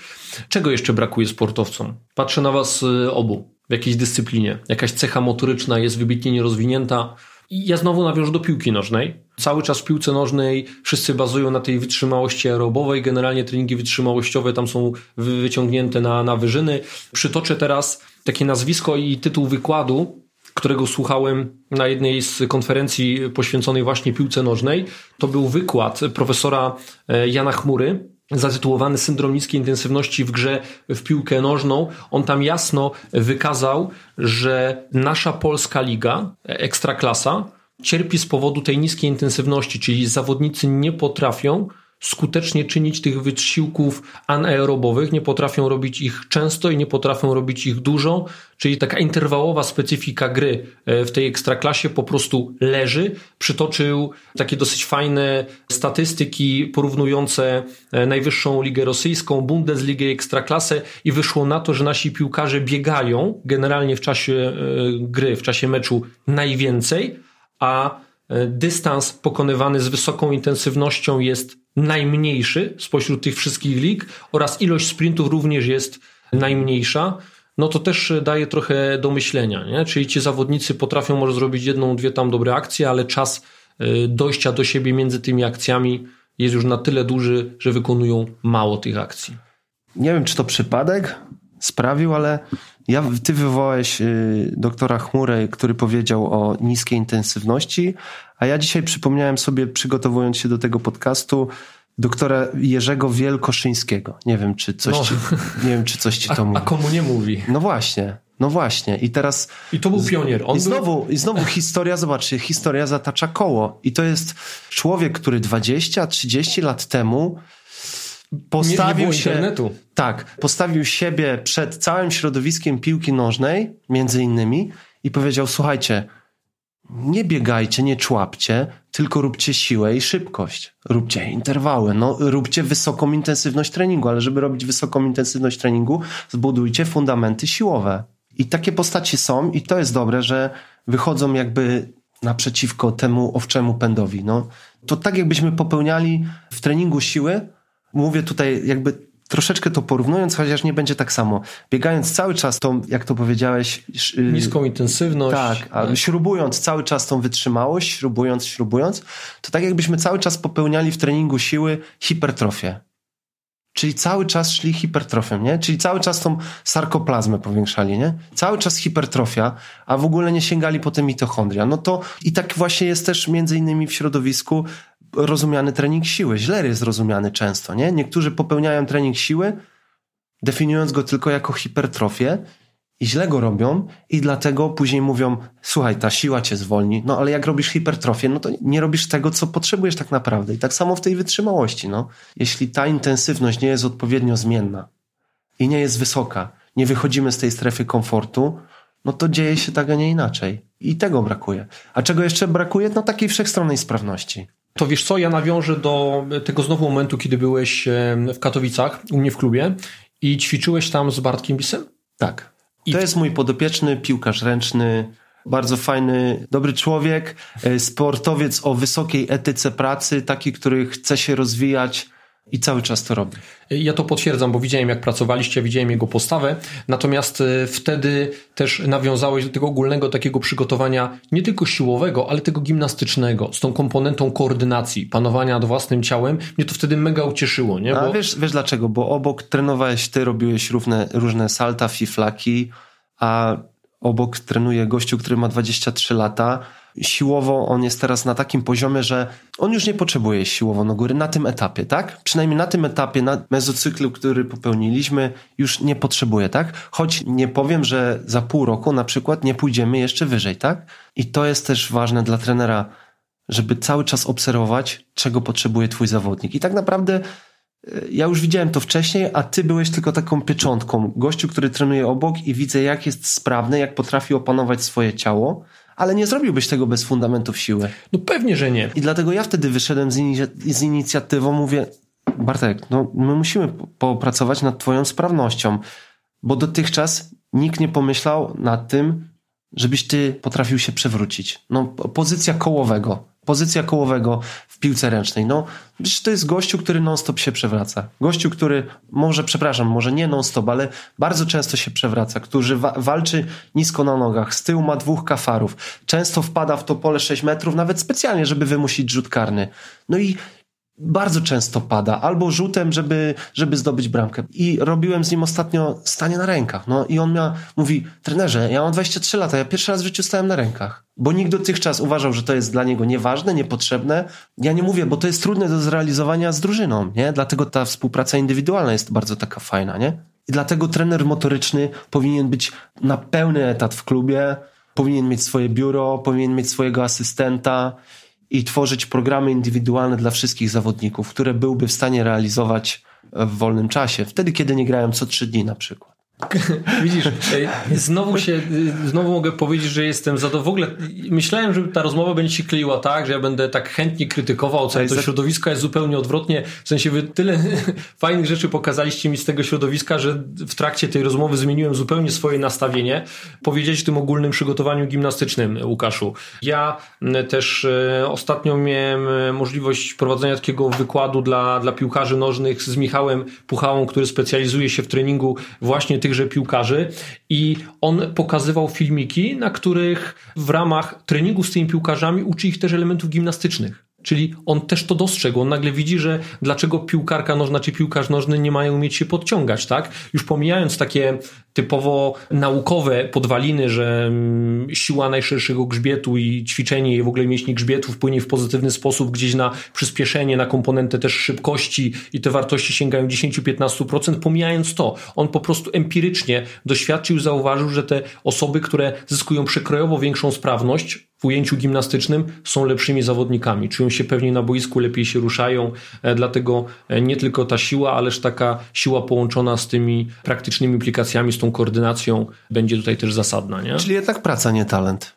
Czego jeszcze brakuje sportowcom? Patrzę na was y, obu w jakiejś dyscyplinie. Jakaś cecha motoryczna jest wybitnie nierozwinięta. I ja znowu nawiążę do piłki nożnej. Cały czas w piłce nożnej wszyscy bazują na tej wytrzymałości aerobowej. Generalnie treningi wytrzymałościowe tam są wyciągnięte na, na wyżyny. Przytoczę teraz takie nazwisko i tytuł wykładu, którego słuchałem na jednej z konferencji poświęconej właśnie piłce nożnej. To był wykład profesora e, Jana Chmury, zatytułowany Syndrom niskiej intensywności w grze w piłkę nożną. On tam jasno wykazał, że nasza polska liga, ekstraklasa, cierpi z powodu tej niskiej intensywności, czyli zawodnicy nie potrafią skutecznie czynić tych wysiłków anaerobowych, nie potrafią robić ich często i nie potrafią robić ich dużo, czyli taka interwałowa specyfika gry e, w tej ekstraklasie po prostu leży. Przytoczył takie dosyć fajne statystyki porównujące e, najwyższą ligę rosyjską, Bundesligę, ekstraklasę i wyszło na to, że nasi piłkarze biegają generalnie w czasie e, gry, w czasie meczu najwięcej, a dystans pokonywany z wysoką intensywnością jest najmniejszy spośród tych wszystkich lig oraz ilość sprintów również jest najmniejsza, no to też daje trochę do myślenia, nie? Czyli ci zawodnicy potrafią może zrobić jedną, dwie tam dobre akcje, ale czas y, dojścia do siebie między tymi akcjami jest już na tyle duży, że wykonują mało tych akcji. Nie wiem, czy to przypadek sprawił, ale ja, ty wywołałeś y, doktora Chmurę, który powiedział o niskiej intensywności, a ja dzisiaj przypomniałem sobie, przygotowując się do tego podcastu, doktora Jerzego Wielkoszyńskiego. Nie wiem, czy coś, no. ci, nie wiem, czy coś ci to a, mówi. A komu nie mówi? No właśnie. No właśnie, i teraz. I to był pionier. On I znowu, był... i znowu historia, zobaczcie, historia zatacza koło. I to jest człowiek, który 20-30 lat temu postawił nie, nie się. Internetu. Tak, postawił siebie przed całym środowiskiem piłki nożnej, między innymi, i powiedział: Słuchajcie, nie biegajcie, nie człapcie, tylko róbcie siłę i szybkość. Róbcie interwały, no, róbcie wysoką intensywność treningu, ale żeby robić wysoką intensywność treningu, zbudujcie fundamenty siłowe. I takie postacie są, i to jest dobre, że wychodzą jakby naprzeciwko temu owczemu pędowi. No, to tak jakbyśmy popełniali w treningu siły, mówię tutaj jakby troszeczkę to porównując, chociaż nie będzie tak samo. Biegając cały czas tą, jak to powiedziałeś... Y, Niską intensywność. Tak, a tak. śrubując cały czas tą wytrzymałość, śrubując, śrubując, to tak jakbyśmy cały czas popełniali w treningu siły hipertrofię. Czyli cały czas szli hipertrofią, nie? Czyli cały czas tą sarkoplazmę powiększali, nie? Cały czas hipertrofia, a w ogóle nie sięgali potem mitochondria. No to i tak właśnie jest też między innymi w środowisku rozumiany trening siły. Źle jest rozumiany często, nie? Niektórzy popełniają trening siły, definiując go tylko jako hipertrofię i źle go robią i dlatego później mówią, słuchaj, ta siła cię zwolni, no ale jak robisz hipertrofię, no to nie robisz tego, co potrzebujesz tak naprawdę. I tak samo w tej wytrzymałości, no. Jeśli ta intensywność nie jest odpowiednio zmienna i nie jest wysoka, nie wychodzimy z tej strefy komfortu, no to dzieje się tak, a nie inaczej. I tego brakuje. A czego jeszcze brakuje? No takiej wszechstronnej sprawności. To wiesz co, ja nawiążę do tego znowu momentu, kiedy byłeś w Katowicach, u mnie w klubie i ćwiczyłeś tam z Bartkiem Bisem? Tak. I to jest mój podopieczny piłkarz ręczny, bardzo fajny, dobry człowiek, e, sportowiec o wysokiej etyce pracy, taki, który chce się rozwijać, i cały czas to robi. Ja to potwierdzam, bo widziałem jak pracowaliście, widziałem jego postawę, natomiast e, wtedy też nawiązałeś do tego ogólnego takiego przygotowania nie tylko siłowego, ale tego gimnastycznego, z tą komponentą koordynacji, panowania nad własnym ciałem. Mnie to wtedy mega ucieszyło. Nie? Bo... A wiesz, wiesz dlaczego? Bo obok trenowałeś ty, robiłeś różne, różne salta, fiflaki, a obok trenuje gościu, który ma 23 lata, siłowo on jest teraz na takim poziomie, że on już nie potrzebuje siłowo no góry na tym etapie, tak? Przynajmniej na tym etapie, na mezocyklu, który popełniliśmy, już nie potrzebuje, tak? Choć nie powiem, że za pół roku na przykład nie pójdziemy jeszcze wyżej, tak? I to jest też ważne dla trenera, żeby cały czas obserwować, czego potrzebuje twój zawodnik. I tak naprawdę e, ja już widziałem to wcześniej, a ty byłeś tylko taką pieczątką. Gościu, który trenuje obok i widzę, jak jest sprawny, jak potrafi opanować swoje ciało ale nie zrobiłbyś tego bez fundamentów siły. No pewnie, że nie. I dlatego ja wtedy wyszedłem z, z inicjatywą, mówię, Bartek, no my musimy popracować nad twoją sprawnością, bo dotychczas nikt nie pomyślał nad tym, żebyś ty potrafił się przewrócić. No, pozycja kołowego. Pozycja kołowego w piłce ręcznej. No, to jest gościu, który non-stop się przewraca. Gościu, który może, przepraszam, może nie non-stop, ale bardzo często się przewraca, który wa walczy nisko na nogach, z tyłu ma dwóch kafarów, często wpada w to pole 6 metrów, nawet specjalnie, żeby wymusić rzut karny. No i bardzo często pada, albo rzutem, żeby, żeby zdobyć bramkę. I robiłem z nim ostatnio stanie na rękach. No i on miał, mówi, trenerze, ja mam 23 lata, ja pierwszy raz w życiu stałem na rękach. Bo nikt dotychczas uważał, że to jest dla niego nieważne, niepotrzebne. Ja nie mówię, bo to jest trudne do zrealizowania z drużyną, nie? Dlatego ta współpraca indywidualna jest bardzo taka fajna, nie? I dlatego trener motoryczny powinien być na pełny etat w klubie, powinien mieć swoje biuro, powinien mieć swojego asystenta, i tworzyć programy indywidualne dla wszystkich zawodników, które byłby w stanie realizować w wolnym czasie, wtedy kiedy nie grają co trzy dni na przykład. Widzisz, znowu się, znowu mogę powiedzieć, że jestem za to w ogóle. Myślałem, że ta rozmowa będzie się kleiła tak, że ja będę tak chętnie krytykował całe to środowisko, jest zupełnie odwrotnie. W sensie wy tyle fajnych rzeczy pokazaliście mi z tego środowiska, że w trakcie tej rozmowy zmieniłem zupełnie swoje nastawienie. Powiedzieć tym ogólnym przygotowaniu gimnastycznym, Łukaszu. Ja też e, ostatnio miałem e, możliwość prowadzenia takiego wykładu dla, dla piłkarzy nożnych z Michałem Puchałą, który specjalizuje się w treningu właśnie tychże piłkarzy i on pokazywał filmiki, na których w ramach treningu z tymi piłkarzami uczy ich też elementów gimnastycznych. Czyli on też to dostrzegł. On nagle widzi, że dlaczego piłkarka nożna czy piłkarz nożny nie mają umieć się podciągać, tak? Już pomijając takie typowo naukowe podwaliny, że mm, siła najszerszego grzbietu i ćwiczenie i w ogóle mięśni grzbietu wpłynie w pozytywny sposób gdzieś na przyspieszenie, na komponentę też szybkości i te wartości sięgają 10-15%. Pomijając to, on po prostu empirycznie doświadczył, zauważył, że te osoby, które zyskują przekrojowo większą sprawność, w ujęciu gimnastycznym są lepszymi zawodnikami, czują się pewnie na boisku, lepiej się ruszają, e, dlatego e, nie tylko ta siła, ależ taka siła połączona z tymi praktycznymi implikacjami, z tą koordynacją będzie tutaj też zasadna. Nie? Czyli jednak praca, nie talent.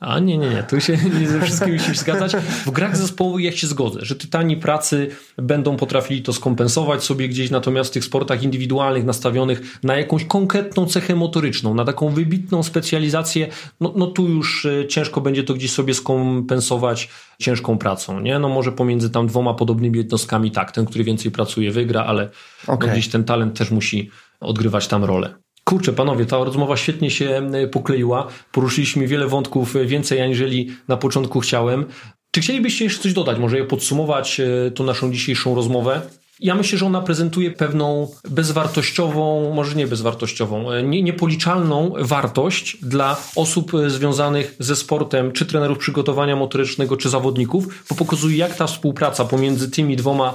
A nie, nie, nie, tu się nie ze wszystkim się zgadzać. W grach zespołowych ja się zgodzę, że tytani pracy będą potrafili to skompensować sobie gdzieś, natomiast w tych sportach indywidualnych nastawionych na jakąś konkretną cechę motoryczną, na taką wybitną specjalizację, no, no tu już e, ciężko będzie to gdzieś sobie skompensować ciężką pracą, nie? No może pomiędzy tam dwoma podobnymi jednostkami tak, ten, który więcej pracuje wygra, ale okay. no gdzieś ten talent też musi odgrywać tam rolę. Kurczę, panowie, ta rozmowa świetnie się e, pokleiła. Poruszyliśmy wiele wątków, e, więcej aniżeli na początku chciałem. Czy chcielibyście jeszcze coś dodać, może podsumować e, tą naszą dzisiejszą rozmowę? Ja myślę, że ona prezentuje pewną bezwartościową, może nie bezwartościową, nie, niepoliczalną wartość dla osób związanych ze sportem, czy trenerów przygotowania motorycznego, czy zawodników, bo pokazuje, jak ta współpraca pomiędzy tymi dwoma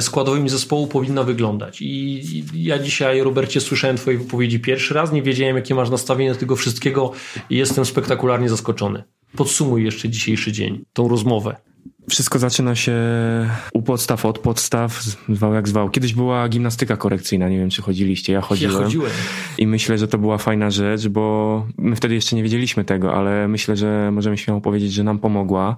składowymi zespołu powinna wyglądać. I ja dzisiaj, Robercie, słyszałem Twoje wypowiedzi pierwszy raz, nie wiedziałem, jakie masz nastawienie do tego wszystkiego i jestem spektakularnie zaskoczony. Podsumuj jeszcze dzisiejszy dzień, tą rozmowę. Wszystko zaczyna się u podstaw, od podstaw, zwał jak zwał. Kiedyś była gimnastyka korekcyjna, nie wiem czy chodziliście, ja chodziłem. Ja chodziłem. I myślę, że to była fajna rzecz, bo my wtedy jeszcze nie wiedzieliśmy tego, ale myślę, że możemy śmiało powiedzieć, że nam pomogła.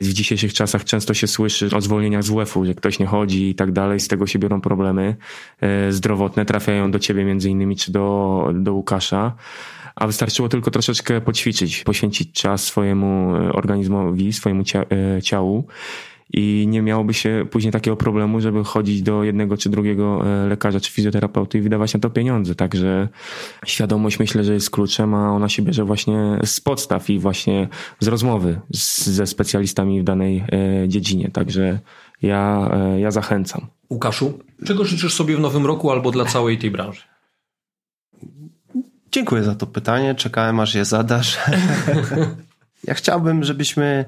W dzisiejszych czasach często się słyszy o zwolnieniach z WF-u, że ktoś nie chodzi i tak dalej, z tego się biorą problemy e, zdrowotne, trafiają do ciebie między innymi, czy do, do Łukasza. A wystarczyło tylko troszeczkę poćwiczyć, poświęcić czas swojemu e, organizmowi, swojemu e, ciału i nie miałoby się później takiego problemu, żeby chodzić do jednego czy drugiego e, lekarza czy fizjoterapeuty i wydawać na to pieniądze. Także świadomość myślę, że jest kluczem, a ona się bierze właśnie z podstaw i właśnie z rozmowy z, ze specjalistami w danej e, dziedzinie. Także ja, e, ja zachęcam. Łukaszu, czego życzysz sobie w nowym roku albo dla całej tej branży? Dziękuję za to pytanie. Czekałem, aż je zadasz. ja chciałbym, żebyśmy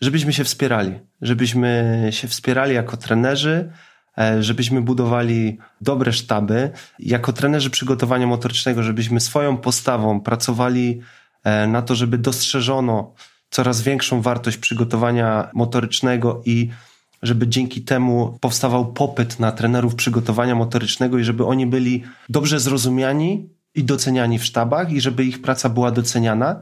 żebyśmy się wspierali, żebyśmy się wspierali jako trenerzy, e, żebyśmy budowali dobre sztaby. Jako trenerzy przygotowania motorycznego, żebyśmy swoją postawą pracowali e, na to, żeby dostrzeżono coraz większą wartość przygotowania motorycznego i żeby dzięki temu powstawał popyt na trenerów przygotowania motorycznego i żeby oni byli dobrze zrozumiani i doceniani w sztabach i żeby ich praca była doceniana.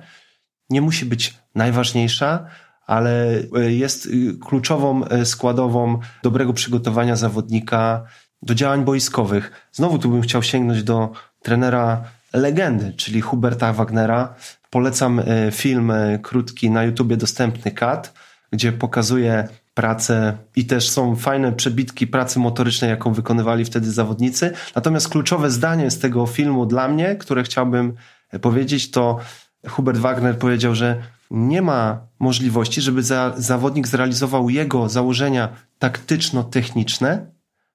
Nie musi być najważniejsza, ale e, jest y, kluczową e, składową dobrego przygotowania zawodnika do działań boiskowych. Znowu tu bym chciał sięgnąć do trenera legendy, czyli Huberta Wagnera. Polecam e, film krótki na YouTubie dostępny Kat, gdzie pokazuje pracę i też są fajne przebitki pracy motorycznej, jaką wykonywali wtedy zawodnicy. Natomiast kluczowe zdanie z tego filmu dla mnie, które chciałbym powiedzieć, to Hubert Wagner powiedział, że nie ma możliwości, żeby za, zawodnik zrealizował jego założenia taktyczno-techniczne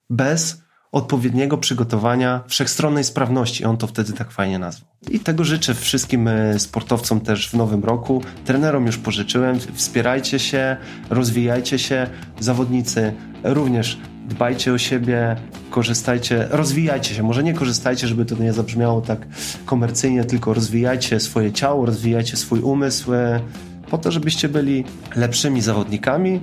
bez odpowiedniego przygotowania wszechstronnej sprawności. On to wtedy tak fajnie nazwał. I tego życzę wszystkim e, sportowcom też w nowym roku. Trenerom już pożyczyłem. Wspierajcie się, rozwijajcie się. Zawodnicy również dbajcie o siebie, korzystajcie, rozwijajcie się. Może nie korzystajcie, żeby to nie zabrzmiało tak komercyjnie, tylko rozwijajcie swoje ciało, rozwijajcie swój umysł e, po to, żebyście byli lepszymi zawodnikami,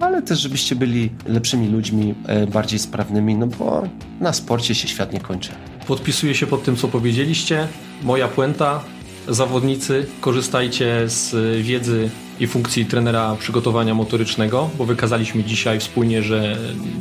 ale też żebyście byli lepszymi ludźmi, e, bardziej sprawnymi, no bo na sporcie się świat nie kończy. Podpisuję się pod tym, co powiedzieliście. Moja puenta, zawodnicy, korzystajcie z wiedzy i funkcji trenera przygotowania motorycznego, bo wykazaliśmy dzisiaj wspólnie, że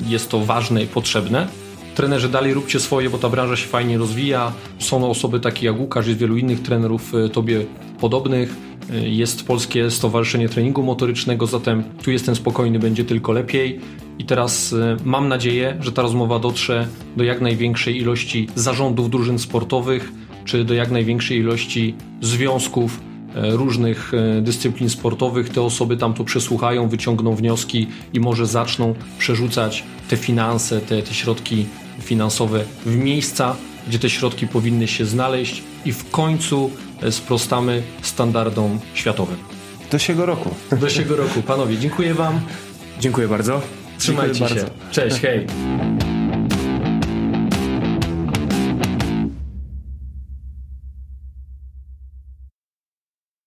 jest to ważne i potrzebne. Trenerzy dalej róbcie swoje, bo ta branża się fajnie rozwija. Są osoby takie jak Łukasz, jest wielu innych trenerów e, tobie podobnych. E, jest Polskie Stowarzyszenie Treningu Motorycznego, zatem tu jestem spokojny, będzie tylko lepiej. I teraz e, mam nadzieję, że ta rozmowa dotrze do jak największej ilości zarządów drużyn sportowych, czy do jak największej ilości związków różnych dyscyplin sportowych. Te osoby tam to przesłuchają, wyciągną wnioski i może zaczną przerzucać te finanse, te, te środki finansowe w miejsca, gdzie te środki powinny się znaleźć i w końcu e, sprostamy standardom światowym. Do siego roku. Do siego roku. Panowie, dziękuję Wam. Dziękuję bardzo. Trzymajcie dziękuję się. Bardzo. Cześć, hej.